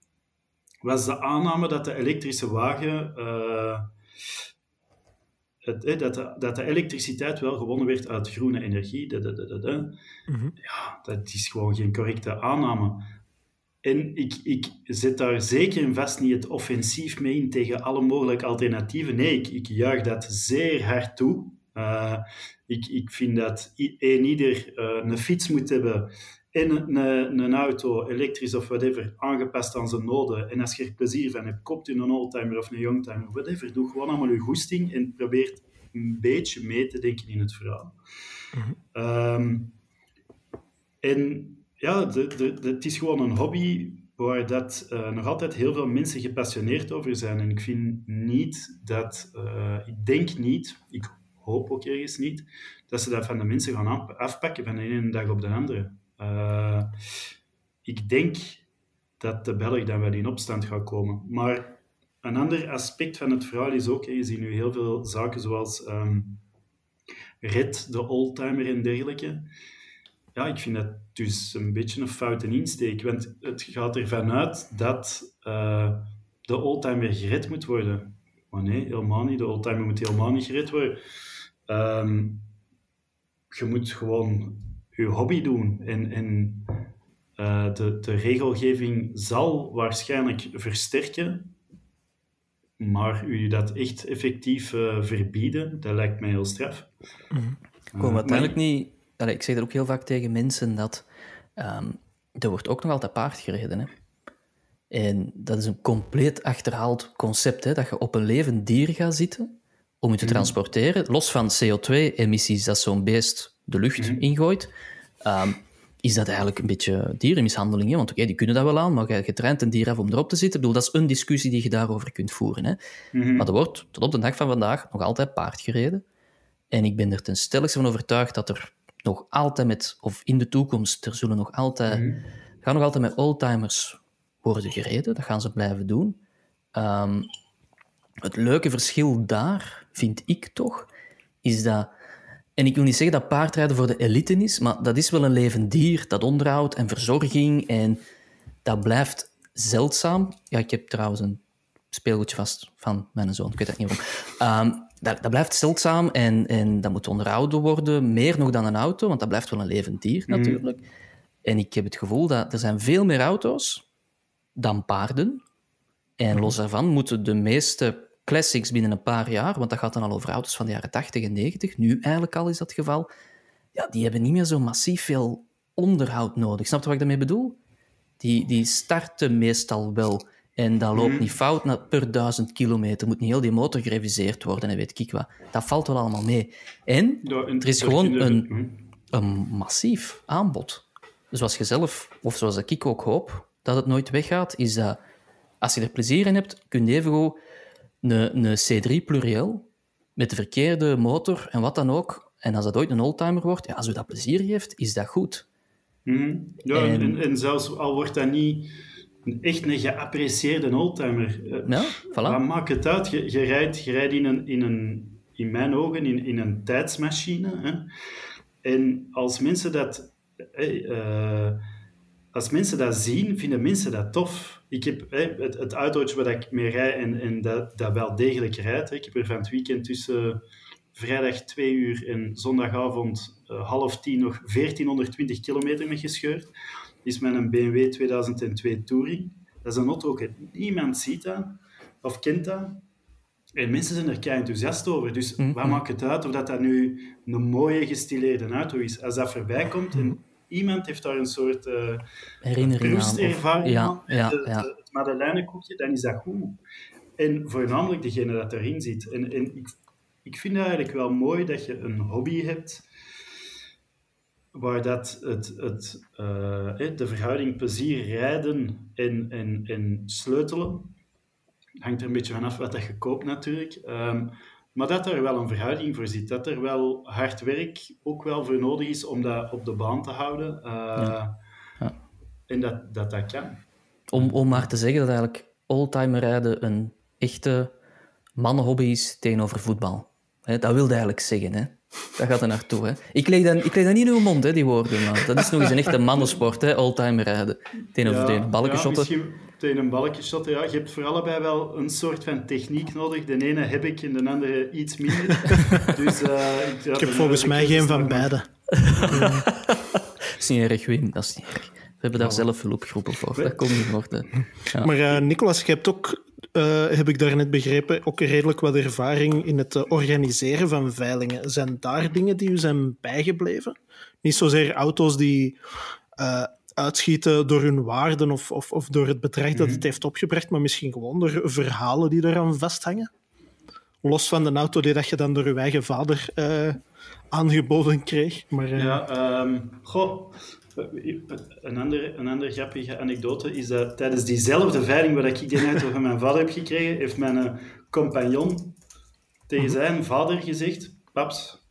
was de aanname dat de elektrische wagen het, dat, de, dat de elektriciteit wel gewonnen werd uit groene energie, Mhm. ja, dat is gewoon geen correcte aanname. En ik, ik zet daar zeker en vast niet het offensief mee in tegen alle mogelijke alternatieven. Nee, ik, ik juich dat zeer hard toe. Uh, ik, ik vind dat een ieder uh, een fiets moet hebben en een, een, een auto, elektrisch of whatever, aangepast aan zijn noden. En als je er plezier van hebt, koopt u een oldtimer of een youngtimer, whatever. Doe gewoon allemaal je goesting en probeer een beetje mee te denken in het verhaal. Mhm. Um, en ja, het is gewoon een hobby waar dat, uh, nog altijd heel veel mensen gepassioneerd over zijn. En ik vind niet dat, uh, ik denk niet, ik hoop ook ergens niet, dat ze dat van de mensen gaan afpakken van de ene dag op de andere. Uh, ik denk dat de Belg dan wel in opstand gaat komen. Maar een ander aspect van het verhaal is ook, je ziet nu heel veel zaken zoals um, Red, de oldtimer en dergelijke. Ja, ik vind dat dus een beetje een foute insteek, want het gaat ervan uit dat uh, de oldtimer gered moet worden. Maar nee, helemaal niet. De oldtimer moet helemaal niet gered worden. Um, je moet gewoon je hobby doen. En, en uh, de, de regelgeving zal waarschijnlijk versterken, maar u dat echt effectief uh, verbieden, dat lijkt mij heel straf. Mm-hmm. Komen uiteindelijk maar... niet... Allee, ik zeg dat ook heel vaak tegen mensen, dat um, er wordt ook nog altijd paard gereden. Hè? En dat is een compleet achterhaald concept, hè? dat je op een levend dier gaat zitten om je te transporteren, los van CO2-emissies dat zo'n beest de lucht Mhm. ingooit, um, is dat eigenlijk een beetje dierenmishandeling. Hè? Want oké, okay, die kunnen dat wel aan, maar je, je traint een dier af om erop te zitten. Ik bedoel, dat is een discussie die je daarover kunt voeren. Hè? Mhm. Maar er wordt tot op de dag van vandaag nog altijd paard gereden. En ik ben er ten stelligste van overtuigd dat er nog altijd met, of in de toekomst, er zullen nog altijd, Mhm. gaan nog altijd met oldtimers worden gereden. Dat gaan ze blijven doen. Um, het leuke verschil daar, vind ik toch, is dat... En ik wil niet zeggen dat paardrijden voor de elite is, maar dat is wel een levend dier, dat onderhoud en verzorging. En dat blijft zeldzaam. Ja, ik heb trouwens een speelgoedje vast van mijn zoon, ik weet dat niet waarom. Um, dat, dat, blijft zeldzaam en, en dat moet onderhouden worden, meer nog dan een auto, want dat blijft wel een levend dier natuurlijk. Mm. En ik heb het gevoel dat er zijn veel meer auto's dan paarden. En los daarvan moeten de meeste classics binnen een paar jaar, want dat gaat dan al over auto's van de jaren 80 en 90, nu eigenlijk al is dat het geval, ja, die hebben niet meer zo massief veel onderhoud nodig. Snap je wat ik daarmee bedoel? Die, die starten meestal wel en dat loopt Mhm. niet fout na per duizend kilometer. Moet niet heel die motor gereviseerd worden en weet ik wat. Dat valt wel allemaal mee. En er is gewoon een, Mhm. een massief aanbod. Zoals je zelf, of zoals ik ook hoop, dat het nooit weggaat, is dat als je er plezier in hebt, kun je evengoed een, een C3 pluriel met de verkeerde motor en wat dan ook. En als dat ooit een oldtimer wordt, ja, als u dat plezier geeft, is dat goed. Mhm. Ja, en, En- en, en zelfs al wordt dat niet echt een geapprecieerde oldtimer. eh, Ja, Wat voilà. maakt het uit? Je, je rijdt, je rijdt in, een, in, een, in mijn ogen in, in een tijdsmachine. Hè? En als mensen dat... eh, als mensen dat zien, vinden mensen dat tof. Ik heb het, het autootje waar ik mee rijd en, en dat, dat wel degelijk rijdt. Ik heb er van het weekend tussen vrijdag 2 uur en zondagavond eh, half tien nog 1420 kilometer mee gescheurd. Is met een BMW 2002 Touring. Dat is een auto ook. Niemand ziet dat of kent dat. En mensen zijn er kei enthousiast over. Dus Mhm. wat maakt het uit of dat, dat nu een mooie gestileerde auto is? Als dat voorbij komt en iemand heeft daar een soort eh Herinnering aan. Ja, ja, de- ja. de- het Madeleinenkoekje, dan is dat goed. En voornamelijk degene dat erin zit. En, en ik, ik vind het eigenlijk wel mooi dat je een hobby hebt waar dat het, het, eh, de verhouding plezier rijden en, en, en sleutelen hangt er een beetje vanaf wat dat je koopt natuurlijk. Ehm, maar dat er wel een verhouding voor zit. Dat er wel hard werk ook wel voor nodig is om dat op de baan te houden. Eh, Ja. En dat, dat dat kan. Om, om maar te zeggen dat eigenlijk oldtimer rijden een echte mannenhobby is tegenover voetbal. Dat wilde eigenlijk zeggen. Hè? Daar gaat er naartoe. Hè. Ik, leg dan, ik leg dat niet in uw mond, hè, die woorden. Man. Dat is nog eens een echte mannensport, hè, all-time rijden. Tegen of tegen balken ja, shotten. misschien tegen een balkje shotten, ja. Je hebt voor allebei wel een soort van techniek nodig. De ene heb ik en de andere iets minder. dus, uh, ik, ja, ik heb volgens mij geen van beide. dat is niet erg, Wim. Dat is niet erg. We hebben daar zelf hulpgroepen voor. Dat komt niet worden. Ja. Maar uh, Nicolas, je hebt ook, uh, heb ik daarnet begrepen, ook redelijk wat ervaring in het uh, organiseren van veilingen. Zijn daar dingen die u zijn bijgebleven? Niet zozeer auto's die uitschieten door hun waarden of, of, of door het bedrag dat het heeft opgebracht, maar misschien gewoon door verhalen die eraan vasthangen? Los van de auto die dat je dan door je eigen vader aangeboden kreeg. Maar, Ja, um, goh. Een andere, een andere grappige anekdote is dat tijdens diezelfde veiling waar ik die auto van mijn vader heb gekregen, heeft mijn compagnon tegen zijn vader gezegd: Paps,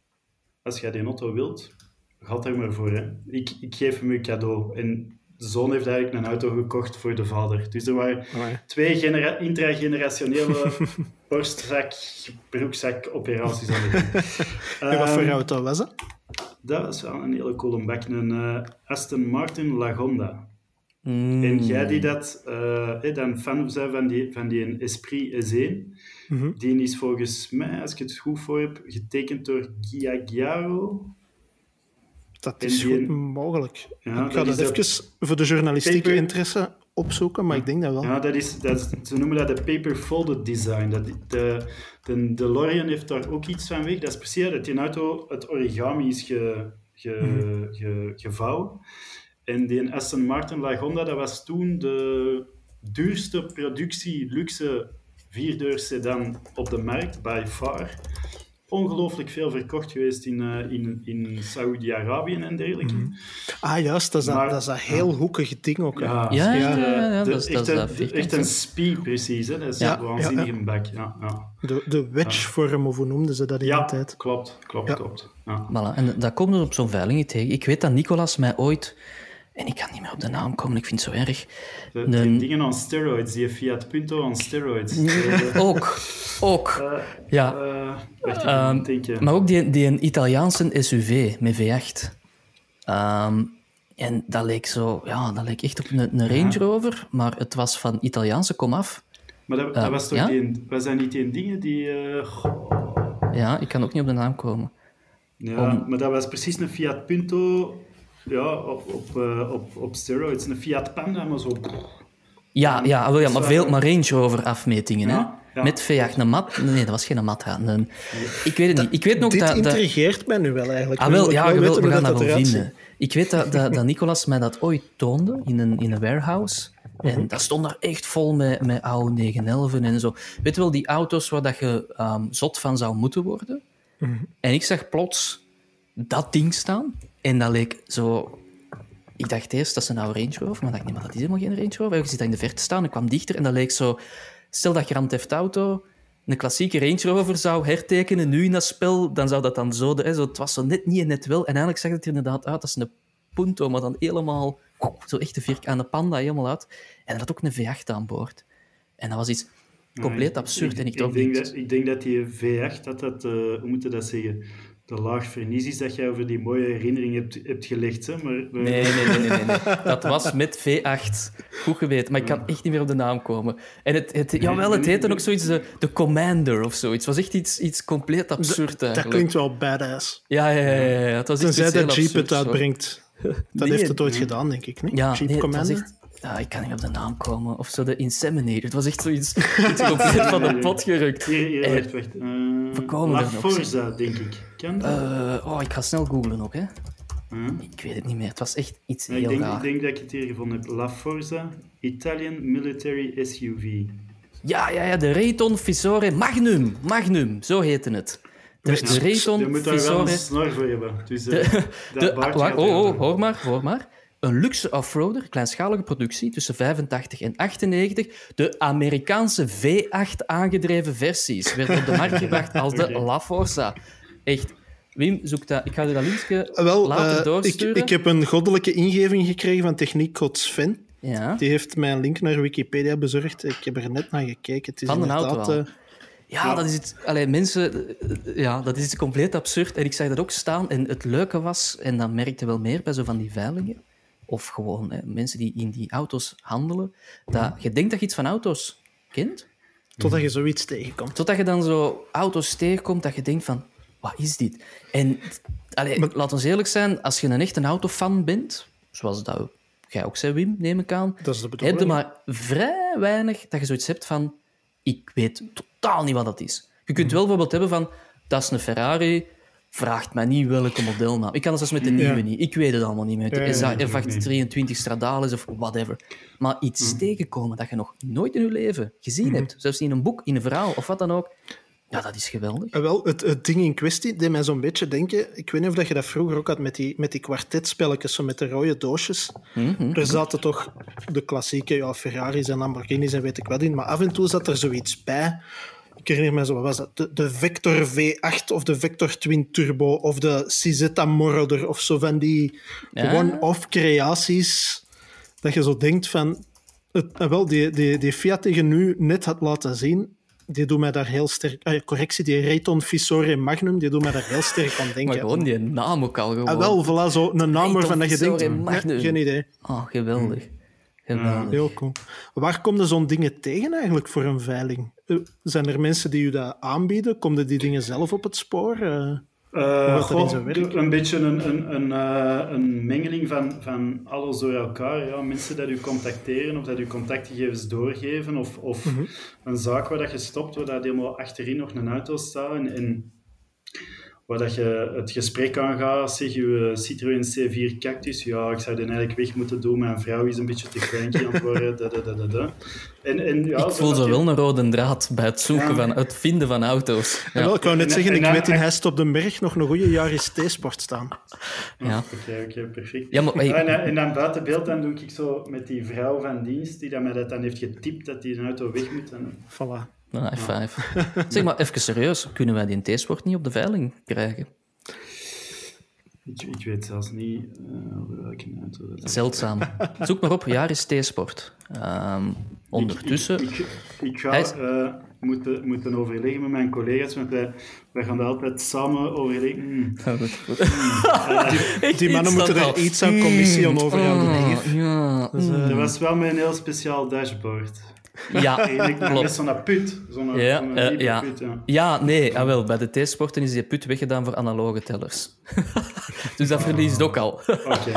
als jij die auto wilt, ga er maar voor. Hè. Ik, ik geef hem een cadeau. En de zoon heeft eigenlijk een auto gekocht voor de vader. Dus er waren Oh twee genera intragenerationele borstzak, broekzak operaties aan de gang. En wat voor Ehm, auto was dat? dat was wel een hele coole bak. Een eh, Aston Martin Lagonda. Mm. En jij die dat eh, dan fan zijn van die, van die Esprit S1, Mhm. die is volgens mij, als ik het goed voor heb, getekend door Giagiaro. Dat is die- goed mogelijk. Ja, ik ga dat dat, even voor de journalistieke Paper- interesse opzoeken, maar ik denk dat wel. Ja, dat is, dat is- ze noemen dat de paper folded design. Dat, de, de DeLorean heeft daar ook iets van weg. Dat is precies dat die auto het origami is ge, ge, Mhm. ge- gevouwen. En die Aston Martin Lagonda, dat was toen de duurste productie luxe vierdeur sedan op de markt, by far. Ongelooflijk veel verkocht geweest in, eh, in, in Saudi-Arabië en dergelijke. Ah, juist, dat is dat, Maar- dat, is dat heel hoekige ding ook. hè. Ja, Ja, echt, ja, eh, ja, ja, de- dat is- dat echt is een- dat vierkant, Echt een ja. spie, precies. Hè? Dat is Ja. een waanzinnige Ja, bak. Ja, ja. De, de wedge-vorm, of hoe noemden ze dat in de ja tijd? klopt, klopt, Ja. klopt. Ja. Voilà. En dat komt er op zo'n veiling tegen. Ik weet dat Nicolas mij ooit... En ik kan niet meer op de naam komen, ik vind het zo erg. De, die dingen on steroids, die Fiat Punto on steroids. Eh, Ook, ook. eh, Ja. je. Maar ook die, die een Italiaanse SUV met V8. Ehm, en dat leek zo... Ja, dat leek echt op een, een Range Rover, maar het was van Italiaanse komaf. Maar dat, dat was toch ja? die, was dat niet die dingen die... Ja, ik kan ook niet op de naam komen. ja, Om- maar dat was precies een Fiat Punto ja, op, op, eh, op, op steroids. Een Fiat Panda, maar zo... Ja, ja, wel, ja maar, veel, maar Range Rover afmetingen. Hè? Ja. Met V8, een mat. Nee, dat was geen mat. Een, ik weet het niet. Ik weet nog Dit dat... dat intrigeert mij nu wel eigenlijk. Ah, wel, ja, we gaan dat wel vinden. Ik weet dat, dat, dat Nicolas mij dat ooit toonde in een, in een warehouse. En dat stond daar echt vol met, met oude 911 en zo. Weet je wel, die auto's waar dat je ehm, zot van zou moeten worden? En ik zag plots dat ding staan. En dat leek zo... Ik dacht eerst, dat is een oude Range Rover. Maar dacht ik, nee, maar dat is helemaal geen Range Rover. Ik zit daar in de verte staan. Ik kwam dichter en dat leek zo... Stel dat Grand Theft Auto een klassieke Range Rover zou hertekenen nu in dat spel, dan zou dat dan zo... De, hè, zo het was zo net niet en net wel. En eigenlijk zag het er inderdaad uit als een Punto, maar dan helemaal... Zo echt de vierkante panda helemaal uit. En dat had ook een V8 aan boord. En dat was iets compleet ik- absurd. en ik, ik, trok denk niet... dat, ik denk dat die V8, dat dat, eh, hoe moet je dat zeggen, de laag vernies is dat jij over die mooie herinnering hebt, hebt gelegd. Hè? Maar, maar- Nee, nee, nee, nee, nee, nee. Dat was met V8. Goed geweten, maar ik kan echt niet meer op de naam komen. En het, het, jawel, het heette ook zoiets, de, de Commander of zoiets. Het was echt iets, iets compleet absurd Dat eigenlijk. klinkt wel badass. Ja, ja, ja, ja, ja. Het was iets Tenzij dat Jeep het uitbrengt. Dat Nee, heeft het ooit gedaan, denk ik. Niet? Ja, Jeep nee, het was Commander. Echt... Ja, ik kan niet op de naam komen. Of zo de Inseminator. Het was echt zoiets iets compleet van de pot gerukt. Eh, wacht. Uh, we komen La Forza, denk ik. Kan dat? Eh, oh, ik ga snel googlen ook, hè. Huh? Ik weet het niet meer. Het was echt iets Ja, ik, heel denk, raar. ik denk dat ik het hier gevonden heb. La Forza, Italian Military SUV. Ja, ja, ja, de Rayton Visore Magnum. Magnum, zo heette het. De, de Je Rayton moet daar wel een snor voor hebben. Dus, eh, De, gaat oh, oh, hoor maar, hoor maar. Een luxe offroader, kleinschalige productie tussen 85 en 98. De Amerikaanse V8 aangedreven versies werden op de markt gebracht als de. La Forza. Echt. Wim, zoek dat. Ik ga je dat linkje Wel, later eh, ik, doorsturen. ik heb een goddelijke ingeving gekregen van techniekcode Sven. Ja. Die heeft mij een link naar Wikipedia bezorgd. Ik heb er net naar gekeken. Het is Van de auto eh, Ja, dat is het. Allee, mensen, eh, ja, dat is compleet absurd. En ik zag dat ook staan. En het leuke was, en dat merkte wel meer bij zo van die veilingen, of gewoon hè, mensen die in die auto's handelen, dat je denkt dat je iets van auto's kent, Totdat je zoiets tegenkomt. totdat je dan zo auto's tegenkomt dat je denkt van, wat is dit? En allee, Maar- laat ons eerlijk zijn, als je een echte autofan bent, zoals dat jij ook zei, Wim, neem ik aan, Dat is de heb je maar vrij weinig dat je zoiets hebt van, ik weet totaal niet wat dat is. Je kunt wel bijvoorbeeld hebben van, dat is een Ferrari, vraagt mij niet welke modelnaam. Ik kan het zelfs met de nieuwe Ja. niet. Ik weet het allemaal niet meer. Ja, ja, ja, De ik ook niet. F23 Stradalis of whatever. Maar iets tegenkomen dat je nog nooit in je leven gezien hebt, zelfs in een boek, in een verhaal of wat dan ook, ja, dat is geweldig. Eh, Wel, het, het ding in kwestie deed mij zo'n beetje denken... Ik weet niet of dat je dat vroeger ook had met die, met die kwartetspelletjes, zo met de rode doosjes. Mhm. Er zaten toch de klassieke ja, Ferraris en Lamborghinis en weet ik wat in, maar af en toe zat er zoiets bij. Ik herinner me zo, wat was dat? De, de Vector V8 of de Vector Twin Turbo of de Cizetta Moroder of zo van die Ja. one-off creaties. Dat je zo denkt van... Het, eh, wel, die, die, die Fiat die je nu net had laten zien, die doet mij daar heel sterk... ah, correctie, die Rayton Fissore Magnum, die doet mij daar heel sterk aan denken. Maar gewoon die naam ook al gewoon. Ah, wel, voilà, zo een naam waarvan dat je denkt... Magnum. geen idee. Oh, geweldig. Geweldig. Heel cool. Waar kom je zo'n dingen tegen eigenlijk voor een veiling? Eh, Zijn er mensen die u dat aanbieden? Komen die dingen zelf op het spoor? Goh, zijn werk? een beetje een, een, een, een mengeling van, van alles door elkaar. Ja. Mensen dat u contacteren of dat u contactgegevens doorgeven. Of, of Mhm. een zaak waar dat je stopt, waar dat helemaal achterin nog een auto staat. En, en waar dat je het gesprek aangaat. Zeg, je Citroën C4 Cactus. Ja, ik zou die eigenlijk weg moeten doen. Mijn vrouw is een beetje te cranky aan het worden. Da, da, da, da, da. En, en, ja, ik voel dat zo je- wel een rode draad bij het zoeken Ja. van het vinden van auto's. Ja. Wel, ik wou net En- zeggen, en ik weet in Heist op den Berg nog een goede Yaris T-sport staan. Ja. Oké, oké, perfect. Ja, maar, hey, Ja, en, dan- en dan buiten beeld dan doe ik zo met die vrouw van dienst die dan mij dat dan heeft getipt dat die een auto weg moet. En, Voilà. Een high five. Zeg maar, even serieus. Kunnen wij die T-sport niet op de veiling krijgen? ik, ik weet zelfs niet eh, over welke auto dat is. Zeldzaam. Zoek maar op, Jaris T-sport. Ehm, ondertussen... Ik, ik, ik ga is- eh, moeten, moeten overleggen met mijn collega's, want wij, wij gaan dat altijd samen overleggen. Hmm. Ja, goed, goed. Die mannen moeten er al- iets aan commissie aan overhouden. Ah, hier. ja, mm. Dat was wel met een heel speciaal dashboard. Ja, Eigenlijk met klopt. zo'n put. Zo'n Ja, zo'n eh, ja. put, ja. Ja, nee, ah, wel, bij de T-sporten is die put weggedaan voor analoge tellers. dus dat verliest ook al. Oké,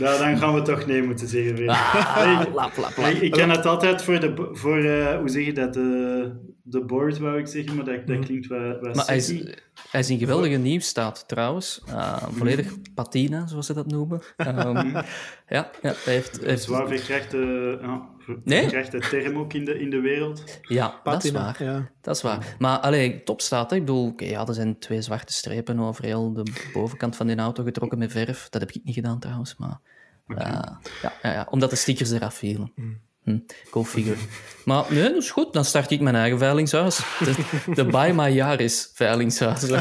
Nou, dan gaan we toch nee moeten zeggen. weer. Ah, Nee, lap, lap, lap. Ik, ik ken het altijd voor, de, voor eh, hoe zeg je dat, de, de board wou ik zeggen, maar dat, dat klinkt wel, wel Maar hij is, hij is in geweldige nieuwstaat trouwens. Uh, volledig patina, zoals ze dat noemen. Um, ja, ja, hij heeft... hij heeft Zwaar verkrachte, ja, ver- Nee? verkrachte term ook in de, in de wereld. ja, dat is Patina, waar. ja. Dat is waar. Maar allee, top staat. Hè. Ik bedoel, ja, er zijn twee zwarte strepen over heel de bovenkant van die auto getrokken met verf. Dat heb ik niet gedaan trouwens, maar... eh, ja, ja, ja, omdat de stickers eraf vielen. Hm, go figure. Maar nee, dat is goed. Dan start ik mijn eigen veilingshuis. De, de Buy My Yaris veilingshuis.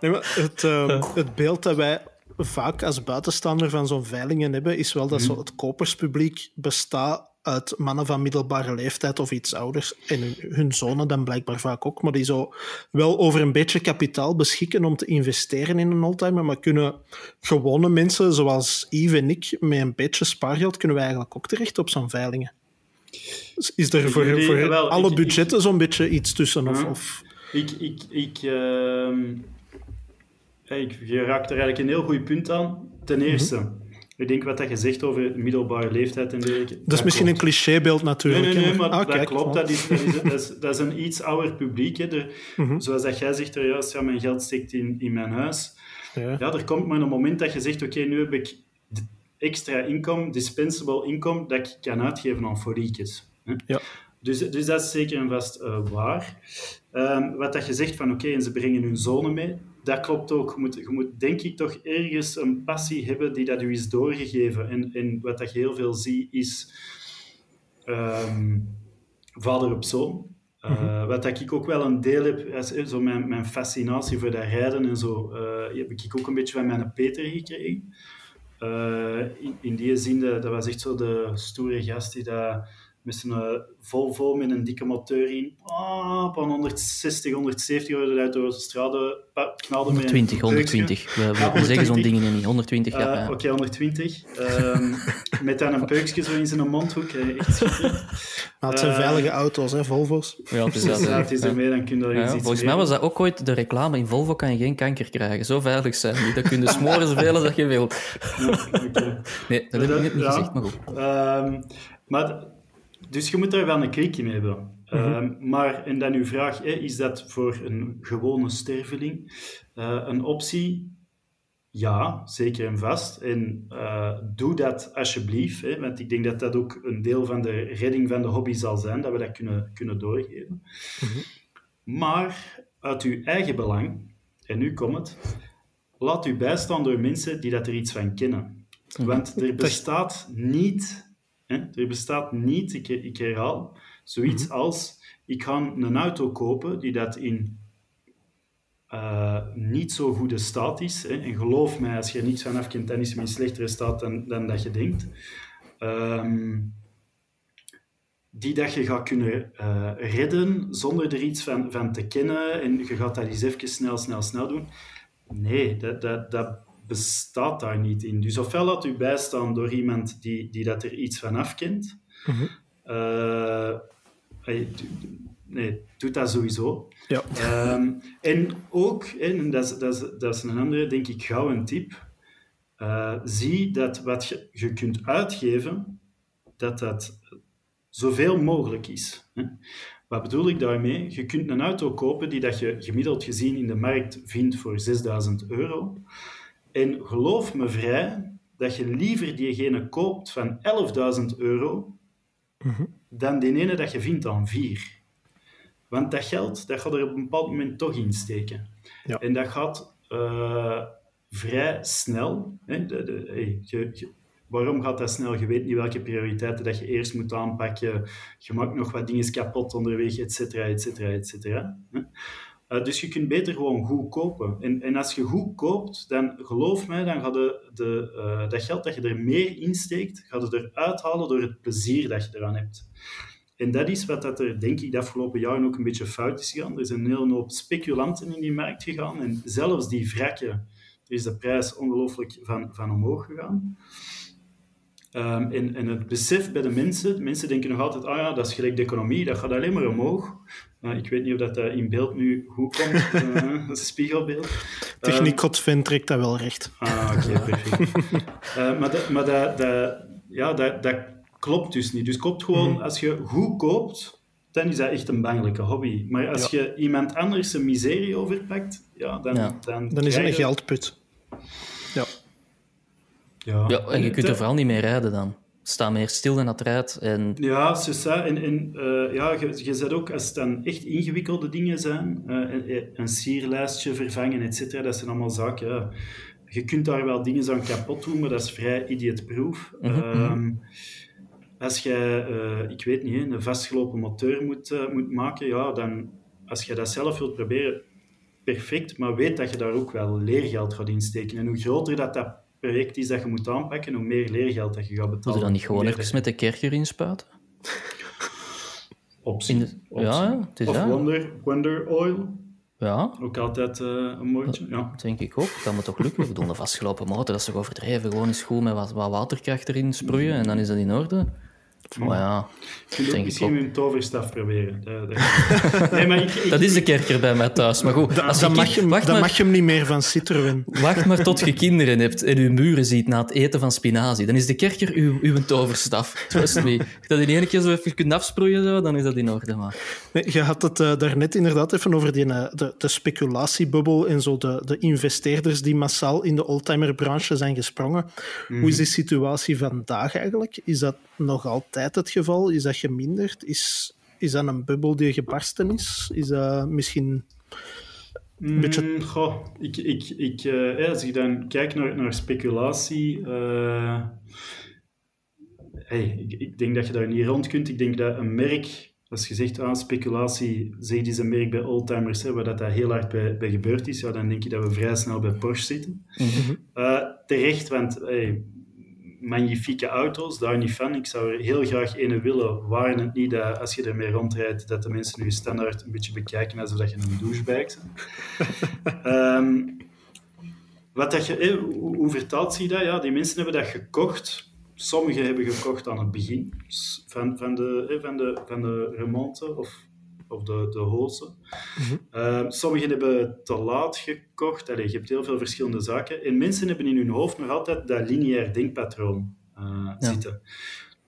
Nee, maar het, eh, het beeld dat wij vaak als buitenstaander van zo'n veilingen hebben, is wel dat zo het koperspubliek bestaat uit mannen van middelbare leeftijd of iets ouders. En hun, hun zonen dan blijkbaar vaak ook. Maar die zo wel over een beetje kapitaal beschikken om te investeren in een oldtimer. Maar kunnen gewone mensen, zoals Yves en ik, met een beetje spaargeld, kunnen wij eigenlijk ook terecht op zo'n veilingen. Is er voor, voor wel, alle ik- budgetten zo'n beetje iets tussen? Of, of, Ik, ik, ik, ehm, ik, je raakt er eigenlijk een heel goed punt aan. Ten eerste, ik denk wat dat je zegt over middelbare leeftijd en dergelijke. dat is misschien een clichébeeld Nee, natuurlijk. nee, nee, hè, maar ah, dat kijk, klopt. Dat is, dat, is, dat, is, dat is een iets ouder publiek. Hè. Er, Mhm. Zoals dat jij zegt, er juist, ja, mijn geld steekt in, in mijn huis. Ja. Ja, er komt maar een moment dat je zegt, oké, nu heb ik extra inkomen, dispensable inkomen, dat ik kan uitgeven aan foriekjes. hè. Ja. Dus, dus dat is zeker en vast eh, waar. Ehm, wat dat je zegt van, oké, en ze brengen hun zonen mee, dat klopt ook. Je moet, je moet denk ik toch ergens een passie hebben die dat u is doorgegeven. En, en wat dat je heel veel ziet, is ehm, vader op zoon. Uh, Wat dat ik ook wel een deel heb, is, eh, zo mijn, mijn fascinatie voor dat rijden en zo, eh, heb ik ook een beetje van mijn Peter gekregen. Uh, in, in die zin, dat, dat was echt zo de stoere gast die dat met zijn uh, Volvo met een dikke motor in. Ah, op 160, 170 worden uit de straden knalde 120, 120. We, we, ja, we zeggen zo'n dingen niet. 120, ja. Uh, Oké, okay, 120. Um, met dan een peukje zo in zijn mondhoek. Echt maar het zijn uh, veilige auto's, hè, Volvo's. Ja, het is, dat, ja, het is ermee, dan kun je er ja, iets Volgens mij was dat ook ooit de reclame. In Volvo kan je geen kanker krijgen. Zo veilig zijn die. Dat kun je smoren zoveel als je wilt. Ja, okay. Nee, dat heb ik net niet gezegd, maar goed. Um, maar dus je moet daar wel een klik in hebben. Mm -hmm. maar, en dan uw vraag, hè, is dat voor een gewone sterveling uh, een optie? Ja, zeker en vast. En uh, doe dat alsjeblieft, hè, want ik denk dat dat ook een deel van de redding van de hobby zal zijn, dat we dat kunnen, kunnen doorgeven. Mm -hmm. Maar uit uw eigen belang, en nu komt het, laat u bijstaan door mensen die dat er iets van kennen. Mhm. Want er bestaat niet er bestaat niet, ik, ik herhaal, zoiets mhm. als ik ga een auto kopen die dat in uh, niet zo goede staat is. Hè. En geloof mij, als je er niets van afkent, dan is in slechtere staat dan, dan dat je denkt. Um, die dat je gaat kunnen uh, redden zonder er iets van, van te kennen en je gaat dat eens even snel, snel, snel doen. Nee, dat, dat, dat bestaat daar niet in. Dus ofwel laat u bijstaan door iemand die, die dat er iets van afkent. Mm -hmm. uh, nee, doet dat sowieso. Ja. Um, en ook, en dat is, dat, is, dat is een andere, denk ik, gauw een tip. Uh, zie dat wat je, je kunt uitgeven, dat dat zoveel mogelijk is. Hè? Wat bedoel ik daarmee? Je kunt een auto kopen die dat je gemiddeld gezien in de markt vindt voor 6000 euro. En geloof me vrij dat je liever diegene koopt van 11.000 euro mhm. dan die ene dat je vindt aan 4. Want dat geld dat gaat er op een bepaald moment toch in steken. Ja. En dat gaat uh, vrij snel. Hè? De, de, hey, je, je, waarom gaat dat snel? Je weet niet welke prioriteiten dat je eerst moet aanpakken. Je maakt nog wat dingen kapot onderweg, et cetera, et cetera, et cetera. Uh, dus je kunt beter gewoon goed kopen. En, en als je goed koopt, dan geloof mij, dan gaat de, de, uh, dat geld dat je er meer insteekt, gaat het eruit halen door het plezier dat je eraan hebt. En dat is wat dat er, denk ik, de afgelopen jaren ook een beetje fout is gegaan. Er zijn een hele hoop speculanten in die markt gegaan. En zelfs die wrakken, is de prijs ongelooflijk van, van omhoog gegaan. Um, en, en, het besef bij de mensen, mensen denken nog altijd, ah ja, dat is gelijk de economie, dat gaat alleen maar omhoog. Uh, ik weet niet of dat uh, in beeld nu goed komt, uh, dat is een spiegelbeeld. Techniek Godvin trekt dat wel recht. Ah, oké, okay, perfect. maar dat, maar dat, dat, ja, dat, dat klopt dus niet. Dus koopt gewoon, mm. als je goed koopt, dan is dat echt een bangelijke hobby. Maar als ja. je iemand anders een miserie overpakt, ja, dan, ja. dan, dan is het een geldput. Ja. Ja, ja en je kunt er vooral niet meer rijden dan. Sta meer stil en dat. En... Ja, c'est. En, en uh, ja, je, je zet ook, als het dan echt ingewikkelde dingen zijn, uh, een, een sierlijstje vervangen, et cetera, dat zijn allemaal zaken. Ja. Je kunt daar wel dingen aan kapot doen, maar dat is vrij idiotproof. Mm -hmm. als jij, uh, ik weet niet, een vastgelopen motor moet, moet maken, ja, dan, als je dat zelf wilt proberen, perfect, maar weet dat je daar ook wel leergeld gaat insteken. En hoe groter dat, dat project is dat je moet aanpakken, hoe meer leergeld dat je gaat betalen. Moet je dan niet gewoon even met de kerker inspuiten? Optie. De... Optie. Ja, het is of Wonder, Wonder Oil. Ja. Ook altijd uh, een mooitje. Ja. Dat denk ik ook. Dat me toch lukken. We doen een vastgelopen motor, dat is toch overdreven. Gewoon eens goed met wat, wat waterkracht erin sproeien en dan is dat in orde. Maar ja, je kunt misschien een toverstaf proberen. Nee, maar ik, ik, dat is de kerker bij mij thuis. Maar goed, als dan, mag, je, dan mag je hem niet meer van Citroën. Wacht maar tot je kinderen hebt en je muren ziet na het eten van spinazie. Dan is de kerker uw, uw toverstaf. Trust me. Als je dat in één keer zo even kunt afsproeien, zo, dan is dat in orde. Maar... Nee, je had het uh, daarnet inderdaad even over die, uh, de, de speculatiebubbel en zo de, de investeerders die massaal in de oldtimerbranche zijn gesprongen. Mm. Hoe is die situatie vandaag eigenlijk? Is dat nog altijd het geval? Is dat geminderd? Is, is dat een bubbel die gebarsten is? Is dat misschien een beetje... Mm, goh, ik, ik, ik, uh, als ik dan kijk naar, naar speculatie... Uh, hey, ik, ik, denk dat je daar niet rond kunt. Ik denk dat een merk... Als je zegt, ah, speculatie, zeg is een merk bij oldtimers, hè, waar dat, dat heel hard bij, bij gebeurd is, ja, dan denk je dat we vrij snel bij Porsche zitten. Mm -hmm. uh, terecht, want hey, magnifieke auto's, daar niet van. Ik zou er heel graag een willen, waren het niet dat als je ermee rondrijdt, dat de mensen je standaard een beetje bekijken alsof dat je een douchebag bent. Ehm, wat dat je, eh, hoe, hoe vertaalt zich dat? Ja, die mensen hebben dat gekocht. Sommigen hebben gekocht aan het begin van, van, de, eh, van, de, van de remonte of, of de, de hozen. Ehm, sommigen hebben te laat gekocht. Allee, je hebt heel veel verschillende zaken. En mensen hebben in hun hoofd nog altijd dat lineair denkpatroon eh, zitten.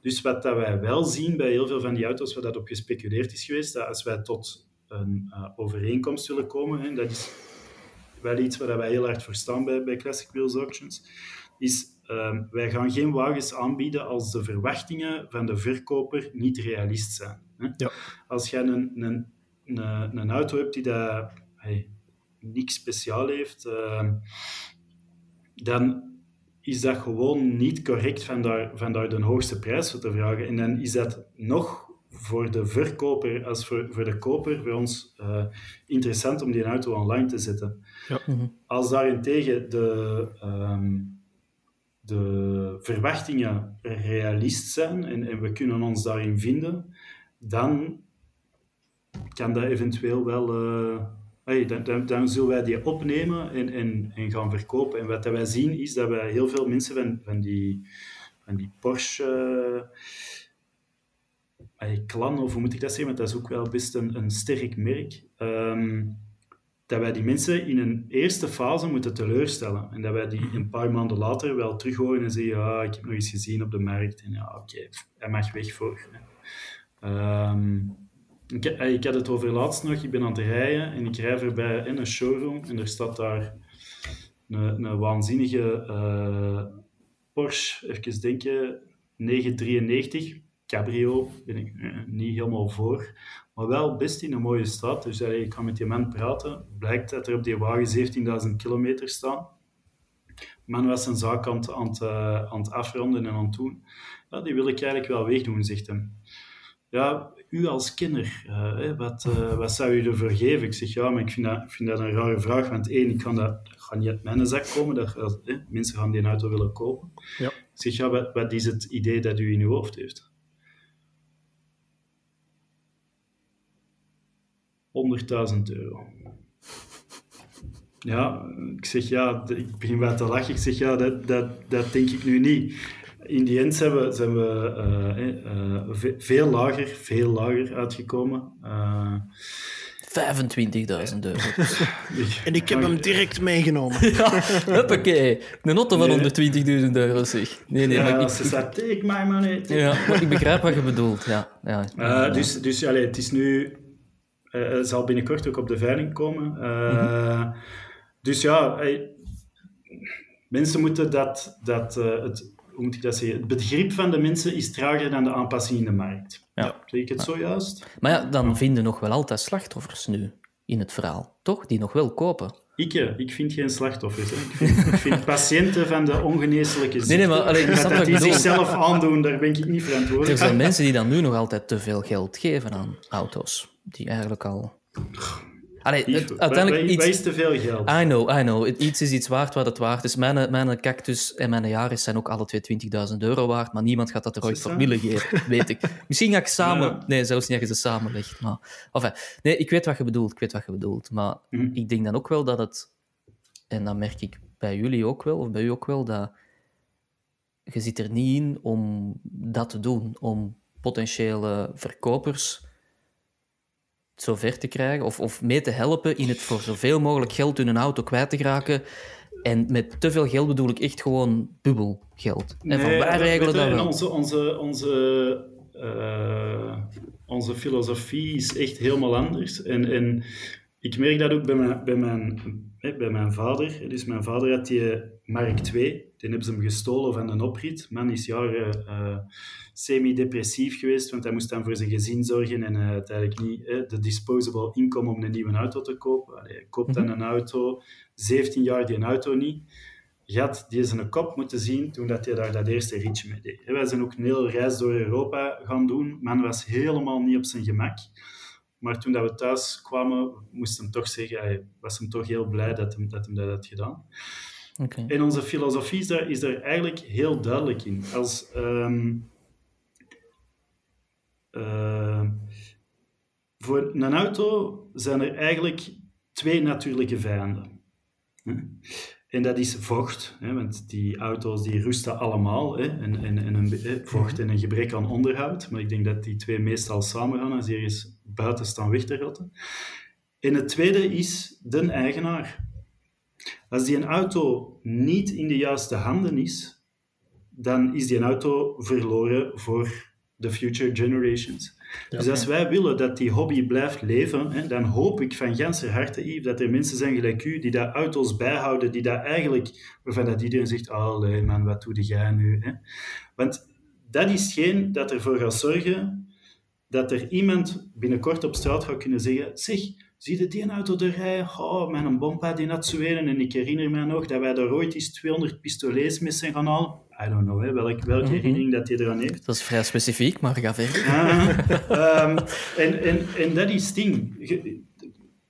Dus wat dat wij wel zien bij heel veel van die auto's waar dat op gespeculeerd is geweest, dat als wij tot een uh, overeenkomst willen komen, hè, dat is wel iets waar wij heel hard voor staan bij, bij Classic Wheels Auctions, is uh, wij gaan geen wagens aanbieden als de verwachtingen van de verkoper niet realist zijn. Hè? Ja. Als je een, een, een, een, auto hebt die dat, hey, niks speciaal heeft, uh, dan is dat gewoon niet correct van daar, van daar de hoogste prijs voor te vragen. En dan is dat nog voor de verkoper als voor, voor de koper voor ons uh, interessant om die auto online te zetten. Ja. Als daarentegen de, um, de verwachtingen realist zijn en, en, we kunnen ons daarin vinden, dan kan dat eventueel wel. Hey, dan, dan, dan, zullen wij die opnemen en, en, en gaan verkopen. En wat wij zien is dat wij heel veel mensen van, van, die, van die Porsche. Uh, klan, of hoe moet ik dat zeggen? Want dat is ook wel best een, een sterk merk. Um, dat wij die mensen in een eerste fase moeten teleurstellen. En dat wij die een paar maanden later wel teruggooien en zeggen, ja, ik heb nog eens gezien op de markt. En ja, oké, okay, hij mag weg voor. Um, ik, ik, had het over laatst nog, ik ben aan het rijden en ik rij voorbij in een showroom en er staat daar een, een waanzinnige uh, Porsche, even denken, 993 cabrio, ben ik uh, niet helemaal voor, maar wel best in een mooie staat. Dus uh, ik kan met die man praten. Blijkt dat er op die wagen 17.000 kilometer staan. Man was zijn zaak aan het, aan, het, aan het afronden en aan het doen. Ja, die wil ik eigenlijk wel wegdoen, zegt hem. Ja, u als kenner, uh, wat, wat zou u ervoor geven? Ik zeg, ja, maar ik vind dat, ik vind dat een rare vraag. Want één, ik kan dat, dat gaat niet uit mijn zak komen. Dat, mensen gaan die auto willen kopen. Ja. Ik zeg, ja, wat, wat is het idee dat u in uw hoofd heeft? 100.000 euro. Ja, ik zeg ja, ik begin bij te lachen. Ik zeg ja, dat, dat, dat denk ik nu niet. In die end zijn we, zijn we uh, uh, veel lager, veel lager uitgekomen. Uh, 25.000 euro. en ik heb hem direct meegenomen. ja, huppakee. Een auto van nee. 120.000 euro, zeg. Nee, nee, ja, maar ik... ze zei, take my money. Take ja, maar ik begrijp wat je bedoelt. Ja, ja. Uh, dus dus allez, het is nu... Uh, zal binnenkort ook op de veiling komen. Uh, mm-hmm. Dus ja, hey, mensen moeten dat... dat het, hoe moet ik dat zeggen? Het begrip van de mensen is trager dan de aanpassing in de markt. Ja. Zeg ik het zo juist? Maar ja, dan vinden nog wel altijd slachtoffers nu in het verhaal, toch? Die nog wel kopen. Ik, ik vind geen slachtoffers. Hè. Ik, vind, ik vind patiënten van de ongeneeslijke ziekte. Nee, nee, maar alleen, dat, dat die zichzelf aandoen, daar ben ik niet verantwoordelijk Er zijn mensen die dan nu nog altijd te veel geld geven aan auto's. Die eigenlijk al... Allee, het, uiteindelijk iets... te veel geld. I know, I know. Iets is iets waard wat het waard is. Mijn, mijn cactus en mijn Yaris zijn ook alle twee 20.000 euro waard, maar niemand gaat dat er ooit voor willen geven, weet ik. Misschien ga ik samen... Ja. Nee, zelfs niet als je ze samenlegt. Maar... Enfin, nee, ik weet wat je bedoelt, ik weet wat je bedoelt. Maar Mhm. mm. ik denk dan ook wel dat het... En dat merk ik bij jullie ook wel, of bij u ook wel, dat je zit er niet in om dat te doen, om potentiële verkopers zover te krijgen of, of mee te helpen in het voor zoveel mogelijk geld hun auto kwijt te geraken. En met te veel geld bedoel ik echt gewoon bubbelgeld. En van waar regelen dat wel? Onze, onze, onze, uh, onze filosofie is echt helemaal anders. En, en ik merk dat ook bij mijn, bij mijn, bij mijn vader. Dus mijn vader had die Mark II, die hebben ze hem gestolen van een oprit. Man is jaren uh, semi-depressief geweest, want hij moest dan voor zijn gezin zorgen en had eigenlijk niet eh, de disposable income om een nieuwe auto te kopen. Allee, hij koopt dan een auto, 17 jaar die een auto niet. Je had die zijn kop moeten zien toen dat hij daar dat eerste ritje mee deed. Wij zijn ook een hele reis door Europa gaan doen. Man was helemaal niet op zijn gemak. Maar toen dat we thuis kwamen, moest hem toch zeggen, hij was hem toch heel blij dat hij dat, hem dat had gedaan. Oké. En onze filosofie is daar, is daar eigenlijk heel duidelijk in. Als, ehm, eh, voor een auto zijn er eigenlijk twee natuurlijke vijanden. En dat is vocht, hè, want die auto's die rusten allemaal. Hè, en, en, en een, vocht en een gebrek aan onderhoud. Maar ik denk dat die twee meestal samen gaan als die ergens buiten staan weg te rotten. En het tweede is de eigenaar. Als die een auto niet in de juiste handen is, dan is die een auto verloren voor de future generations. dus als wij willen dat die hobby blijft leven, hè, dan hoop ik van ganser harte, Yves, dat er mensen zijn gelijk u, die daar auto's bijhouden, die dat eigenlijk, waarvan dat iedereen zegt, oh man, wat doe jij nu? Hè? Want dat is geen dat ervoor gaat zorgen dat er iemand binnenkort op straat gaat kunnen zeggen, zeg, zie je die auto er rijden? Oh, mijn bompa die had zweren. En ik herinner me nog dat wij daar ooit eens 200 pistolets mee zijn gaan halen. I don't know hè, welk, welke herinnering dat hij eraan heeft. Dat is vrij specifiek, maar ga verder. Ah, ehm, en, en, en dat is het ding. Je-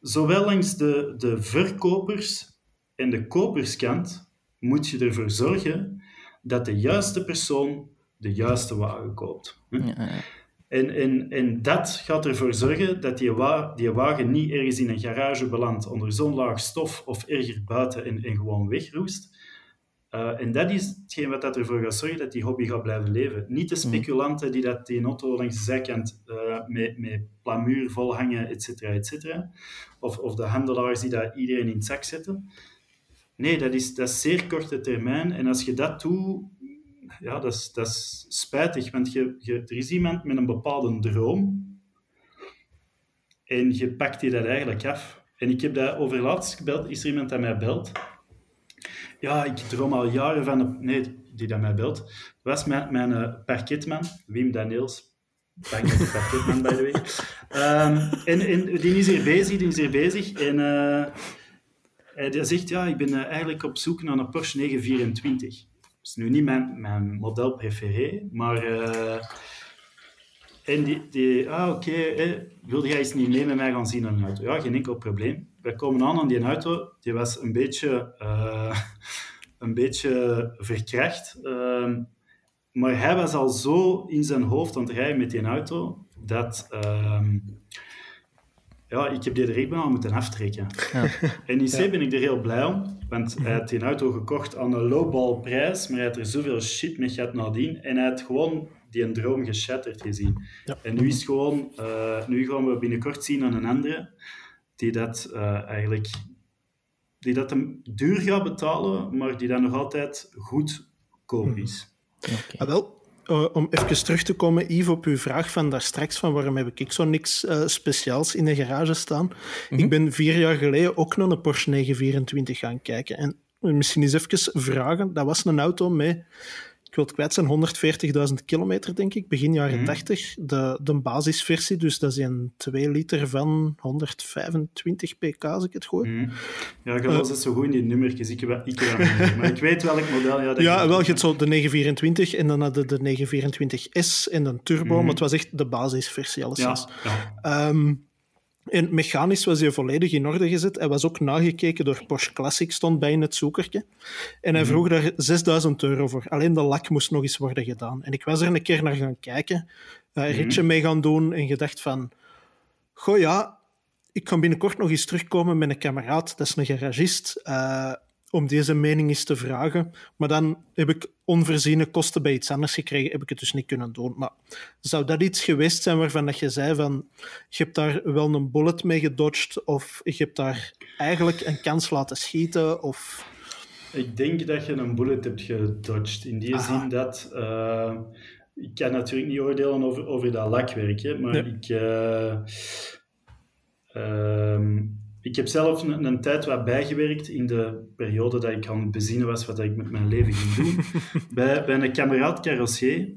Zowel langs de, de verkopers en de koperskant moet je ervoor zorgen dat de juiste persoon de juiste wagen koopt. Hm? Ja, ja. En, en, en dat gaat ervoor zorgen dat die, wa die wagen niet ergens in een garage belandt onder zo'n laag stof of erger buiten en, en gewoon wegroest. Eh, en dat is hetgeen wat dat ervoor gaat zorgen dat die hobby gaat blijven leven. Niet de speculanten die dat die auto langs de zijkant eh, met, met plamuur volhangen, et cetera, et cetera. Of, of de handelaars die dat iedereen in het zak zetten. Nee, dat is, dat is zeer korte termijn. En als je dat doet, ja, dat is, dat spijtig. Want je, je, er is iemand met een bepaalde droom. En je pakt die dat eigenlijk af. En ik heb dat over laatst gebeld. Is er iemand dat mij belt? Ja, ik droom al jaren van... Een, nee, die dat mij belt. Was mijn, mijn eh, parketman, Wim Daniels. Dank de parketman, by the way. Ehm, en, en die is hier bezig, die is hier bezig. En eh, hij zegt, ja, ik ben eh, eigenlijk op zoek naar een Porsche 924. Is nu niet mijn, mijn model preferé, maar... eh, en die, die ah oké, eh, wilde jij eens niet mee met mij gaan zien aan een auto? Ja, geen enkel probleem. Wij komen aan aan die auto, die was een beetje, eh, een beetje verkracht. ehm, maar hij was al zo in zijn hoofd aan het rijden met die auto, dat... ehm, ja, ik heb die er bijna moeten aftrekken. Ja. En in C ben ik er heel blij om, want hij had die auto gekocht aan een lowball prijs, maar hij had er zoveel shit mee gehad nadien. En hij had gewoon die een droom geshatterd gezien. Ja. En nu is gewoon, eh, nu gaan we binnenkort zien aan een andere, die dat eh, eigenlijk, die dat hem duur gaat betalen, maar die dat nog altijd goedkoop is. Oké. Ah, wel, eh, om even terug te komen, Yves, op uw vraag van daar straks, van waarom heb ik zo niks eh, speciaals in de garage staan. Ik ben vier jaar geleden ook naar een Porsche 924 gaan kijken. En misschien eens even vragen, dat was een auto met, wil het kwijt zijn, 140.000 kilometer, denk ik, begin jaren 80. De, de basisversie, dus dat is een 2 liter van 125 pk, als ik het gooi. Hm. Ja, ik was het zo goed in die nummertjes. Ik heb, ik heb maar ik weet welk model. Ja, dat Ja, wel, je hebt zo de 924 en dan hadden de 924S en een turbo, maar het was echt de basisversie alleszins. ja, ja. Ehm, en mechanisch was hij volledig in orde gezet. Hij was ook nagekeken door Porsche Classic, stond bij in het zoekertje. En hij vroeg daar 6000 euro voor. Alleen de lak moest nog eens worden gedaan. En ik was er een keer naar gaan kijken, een ritje mee gaan doen en gedacht van... Goh ja, ik kan binnenkort nog eens terugkomen met een kameraad, dat is een garagist, eh, om deze mening eens te vragen. Maar dan heb ik onvoorziene kosten bij iets anders gekregen, heb ik het dus niet kunnen doen. Maar zou dat iets geweest zijn waarvan dat je zei van, je hebt daar wel een bullet mee gedodged, of je hebt daar eigenlijk een kans laten schieten, of... Ik denk dat je een bullet hebt gedodged. In die Aha. zin dat... eh, ik kan natuurlijk niet oordelen over, over dat lakwerk, hè, maar Nee. ik... ehm, ik heb zelf een, een tijd wat bijgewerkt in de periode dat ik aan het bezinnen was wat ik met mijn leven ging doen. bij, bij een kameraad carrossier.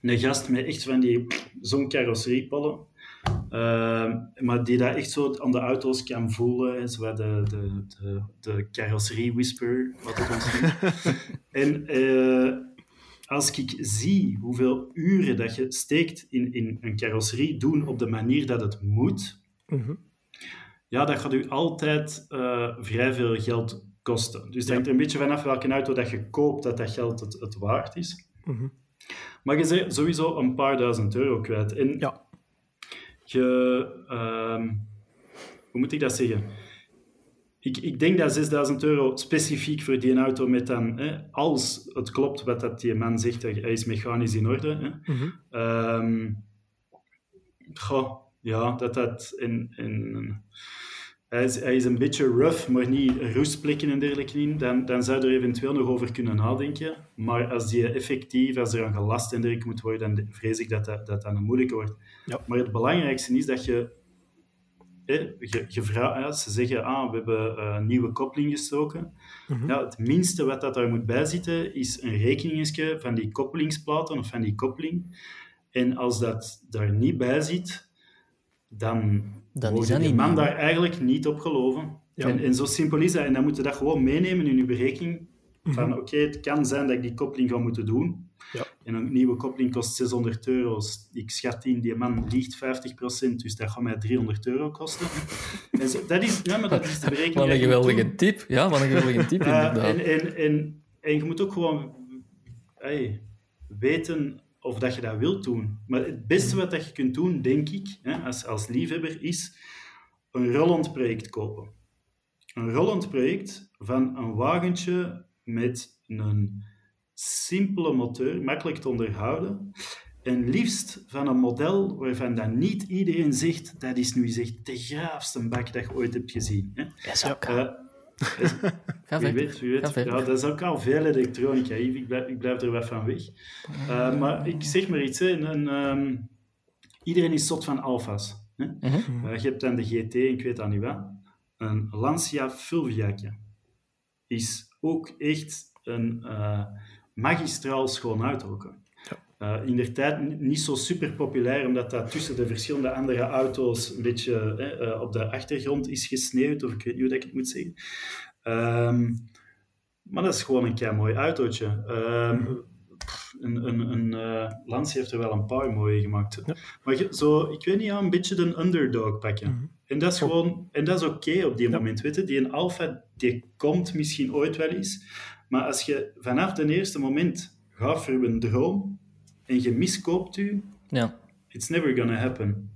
Een gast met echt van die zo'n carrosseriepollen. Ehm, maar die dat echt zo aan de auto's kan voelen. En zo de, de, de, de carrosserie whisper, wat het ons noemt. en eh, als ik zie hoeveel uren dat je steekt in, in een carrosserie doen op de manier dat het moet, Mhm. Ja, dat gaat u altijd eh, vrij veel geld kosten. Dus het hangt er een beetje vanaf welke auto dat je koopt, dat dat geld het, het waard is. Mhm. Maar je bent sowieso een paar duizend euro kwijt. En Ja. je... ehm, hoe moet ik dat zeggen? Ik, ik denk dat 6000 euro specifiek voor die auto met dan... Hè, als het klopt wat dat die man zegt, hij is mechanisch in orde. Hè, Mhm. Ehm, goh, ja, dat dat in... in hij, is, hij is een beetje rough, maar niet roestplekken en dergelijke in. Dan, dan zou er eventueel nog over kunnen nadenken. Maar als die effectief, als er aan gelast en dergelijke moet worden, dan vrees ik dat dat, dat, een moeilijke wordt. Ja. Maar het belangrijkste is dat je... Hè, je, je vraagt, ze zeggen, ah, we hebben eh, een nieuwe koppeling gestoken. Mhm. Ja, het minste wat dat daar moet bijzitten, is een rekeningetje van die koppelingsplaten of van die koppeling. En als dat daar niet bij zit, dan, Dan is dat die niet man nieuw. daar eigenlijk niet op geloven. Ja. En, en zo simpel is dat. En dan moet je dat gewoon meenemen in je berekening. Mhm. Van oké, het kan zijn dat ik die koppeling ga moeten doen. Ja. En een nieuwe koppeling kost 600 euro. Ik schat in, die man liegt 50%, dus dat gaat mij 300 euro kosten. en zo, dat, is, ja, maar dat is de berekening. Wat die een geweldige tip. Ja, wat een geweldige tip, inderdaad. en, en, en, en je moet ook gewoon hey, weten of dat je dat wilt doen. Maar het beste wat dat je kunt doen, denk ik, hè, als, als liefhebber, is een rollend project kopen. Een rollend project van een wagentje met een simpele motor, makkelijk te onderhouden. En liefst van een model waarvan dan niet iedereen zegt dat is nu echt de graafste bak dat je ooit hebt gezien. Hè. Ja, zo kan. Ga wie weet, wie. Ja, dat is ook al veel elektronica, Yves. Ik blijf, ik blijf er wat van weg. Uh, maar ik zeg maar iets, hè. Ehm, iedereen is zot van alfa's. Hè? Mhm. Uh, je hebt dan de GT, ik weet dat niet wat. Een Lancia Fulviaatje is ook echt een uh, magistraal schoon auto. Uh, in der tijd niet zo super populair, omdat dat tussen de verschillende andere auto's een beetje eh, uh, op de achtergrond is gesneeuwd, of ik weet niet hoe dat ik het moet zeggen. Um, maar dat is gewoon een kei mooi autootje. Um, pff, een een, een uh, Lancia heeft er wel een paar mooie gemaakt. Ja. Maar je, zo, ik weet niet, ja, een beetje de underdog pakken. Mm -hmm. En dat is gewoon, en dat is oké okay op die ja. moment, weet je. Die een Alfa, die komt misschien ooit wel eens. Maar als je vanaf het eerste moment gaat voor een droom, en je miskoopt u, ja. it's never gonna happen.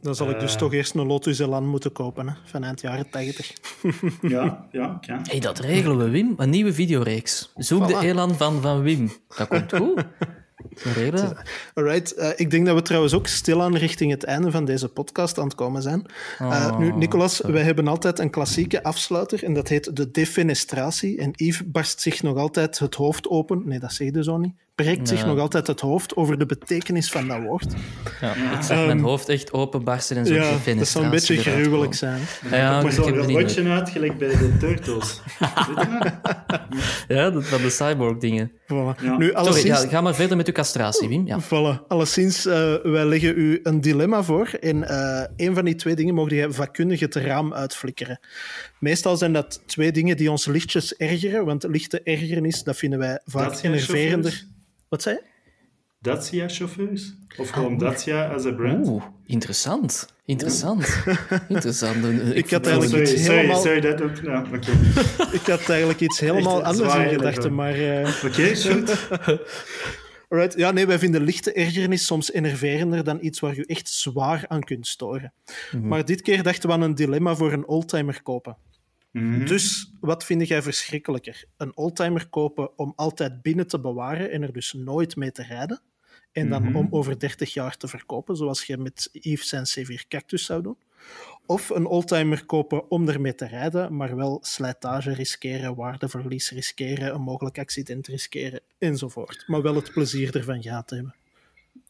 Dan zal uh, ik dus toch eerst een Lotus Elan moeten kopen, hè, van eind jaren 80. ja, ja, kan. Hey, dat regelen we, Wim. Een nieuwe videoreeks. Zoek voilà. de Elan van, van Wim. Dat komt goed. Alright, uh, ik denk dat we trouwens ook stilaan richting het einde van deze podcast aan het komen zijn. Uh, oh, nu, Nicolas, sorry. wij hebben altijd een klassieke afsluiter en dat heet de defenestratie. En Yves barst zich nog altijd het hoofd open. Nee, dat zeg je zo niet. Breekt zich nog altijd het hoofd over de betekenis van dat woord. Ja, ik zag um, mijn hoofd echt openbarsten en zo. Ja, dat zou een beetje gruwelijk zijn. Ja, ja maar zo'n robotje uit, gelijk bij de Turtles. ja, dat van de cyborg-dingen. Voilà. Ja. Nu, alleszins... Sorry, ja, ga maar verder met uw castratie, Wim. Ja. Voilà. Alleszins, uh, wij leggen u een dilemma voor. En uh, een van die twee dingen mogen jij vakkundig het raam uitflikkeren. Meestal zijn dat twee dingen die ons lichtjes ergeren, want lichte ergernis, dat vinden wij vaak enerverender. Wat zei je? Dacia-chauffeurs? Of gewoon oh, Dacia as a brand? Oeh, interessant. Interessant. interessant. Ik, ik had eigenlijk sorry, iets sorry, helemaal... Sorry, dat ook... Nou, okay. ik had eigenlijk iets helemaal anders in gedachten, maar... Uh... Oké, okay, goed. Alright. Ja, nee, wij vinden lichte ergernis soms enerverender dan iets waar je echt zwaar aan kunt storen. Mm -hmm. Maar dit keer dachten we aan een dilemma voor een oldtimer kopen. Mm -hmm. Dus wat vind jij verschrikkelijker? Een oldtimer kopen om altijd binnen te bewaren en er dus nooit mee te rijden? En dan Mhm. mm -hmm. om over 30 jaar te verkopen, zoals je met Yves zijn C4 Cactus zou doen? Of een oldtimer kopen om ermee te rijden, maar wel slijtage riskeren, waardeverlies riskeren, een mogelijk accident riskeren, enzovoort. Maar wel het plezier ervan gehad hebben.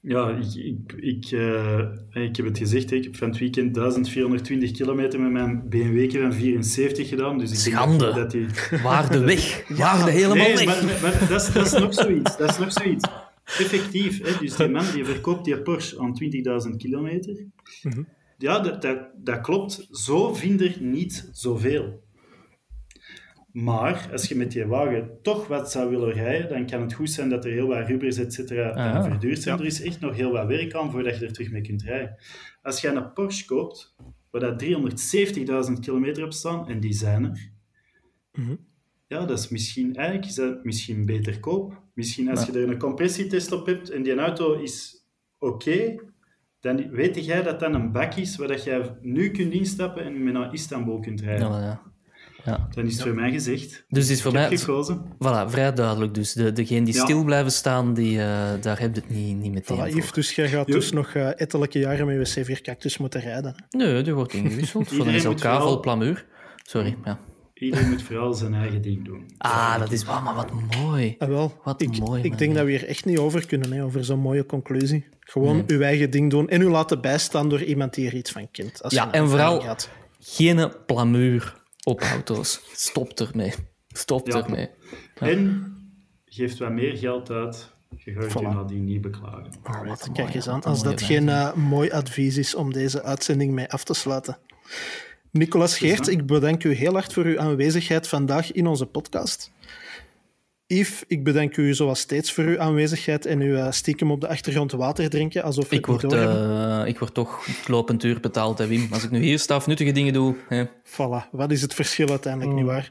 Ja, ik, ik, ik, uh, ik heb het gezegd, ik heb van het weekend 1420 kilometer met mijn BMW van 74 gedaan. Dus ik Schande. Dat die... Waarde weg. Waarde helemaal nee, weg. Maar, maar, maar dat, is, dat is nog zoiets. Dat is nog zoiets. Effectief, hè, dus die man die verkoopt die Porsche aan 20.000 kilometer. Mm -hmm. Ja, dat, dat, dat klopt. Zo vind er niet zoveel. Maar als je met die wagen toch wat zou willen rijden, dan kan het goed zijn dat er heel wat rubbers, et cetera, Ah, verduurd zijn. ja. Er is echt nog heel wat werk aan voordat je er terug mee kunt rijden. Als je een Porsche koopt, waar dat 370.000 kilometer op staan, en die zijn er, Ja, dat is misschien, eigenlijk is dat misschien beter koop. Misschien als je er een compressietest op hebt en die auto is oké, dan weet jij dat dat een bak is waar dat jij nu kunt instappen en met naar Istanbul kunt rijden. Ja, ja. Dan is het voor mij gezegd. Dus het is voor Ik heb mij gekozen. voilà, vrij duidelijk. Dus de, degene die Ja. stil blijven staan, die, eh, daar heb je het niet, niet meteen Voilà. Yves, dus jij gaat dus nog eh, ettelijke jaren met je C4 Cactus moeten rijden. Nee, die wordt ingewisseld voor een Iedereen moet SLK vooral- vol plamuur. Sorry, ja. Iedereen moet vooral zijn eigen ding doen. Ah, dat is wel, maar wat mooi. En wel, Wat ik, mooi, ik man. denk dat we hier echt niet over kunnen, hè, over zo'n mooie conclusie. Gewoon uw eigen ding doen en u laten bijstaan door iemand die er iets van kent. Als Ja, en vooral-. Geen plamuur op auto's. Stop ermee. Stop Ja. ermee. En geeft wat meer geld uit. Je gaat je Voilà. nadien niet beklagen. Een kijk eens aan. wat Als dat geen eh, mooi advies is om deze uitzending mee af te sluiten. Nicolas Geert, ik bedank u heel hard voor uw aanwezigheid vandaag in onze podcast. Yves, ik bedank u zoals steeds voor uw aanwezigheid en uw eh, stiekem op de achtergrond water drinken, alsof Ik word, eh, ik word toch lopend uur betaald, hè, Wim. Als ik nu hier sta of nuttige dingen doe. Hè. Voilà, wat is het verschil uiteindelijk, Mm. niet waar?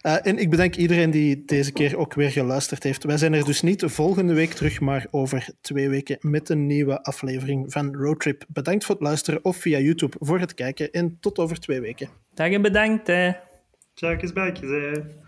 Eh, en ik bedank iedereen die deze keer ook weer geluisterd heeft. Wij zijn er dus niet volgende week terug, maar over twee weken met een nieuwe aflevering van Roadtrip. Bedankt voor het luisteren of via YouTube voor het kijken en tot over twee weken. Dag en bedankt, hè. Hè.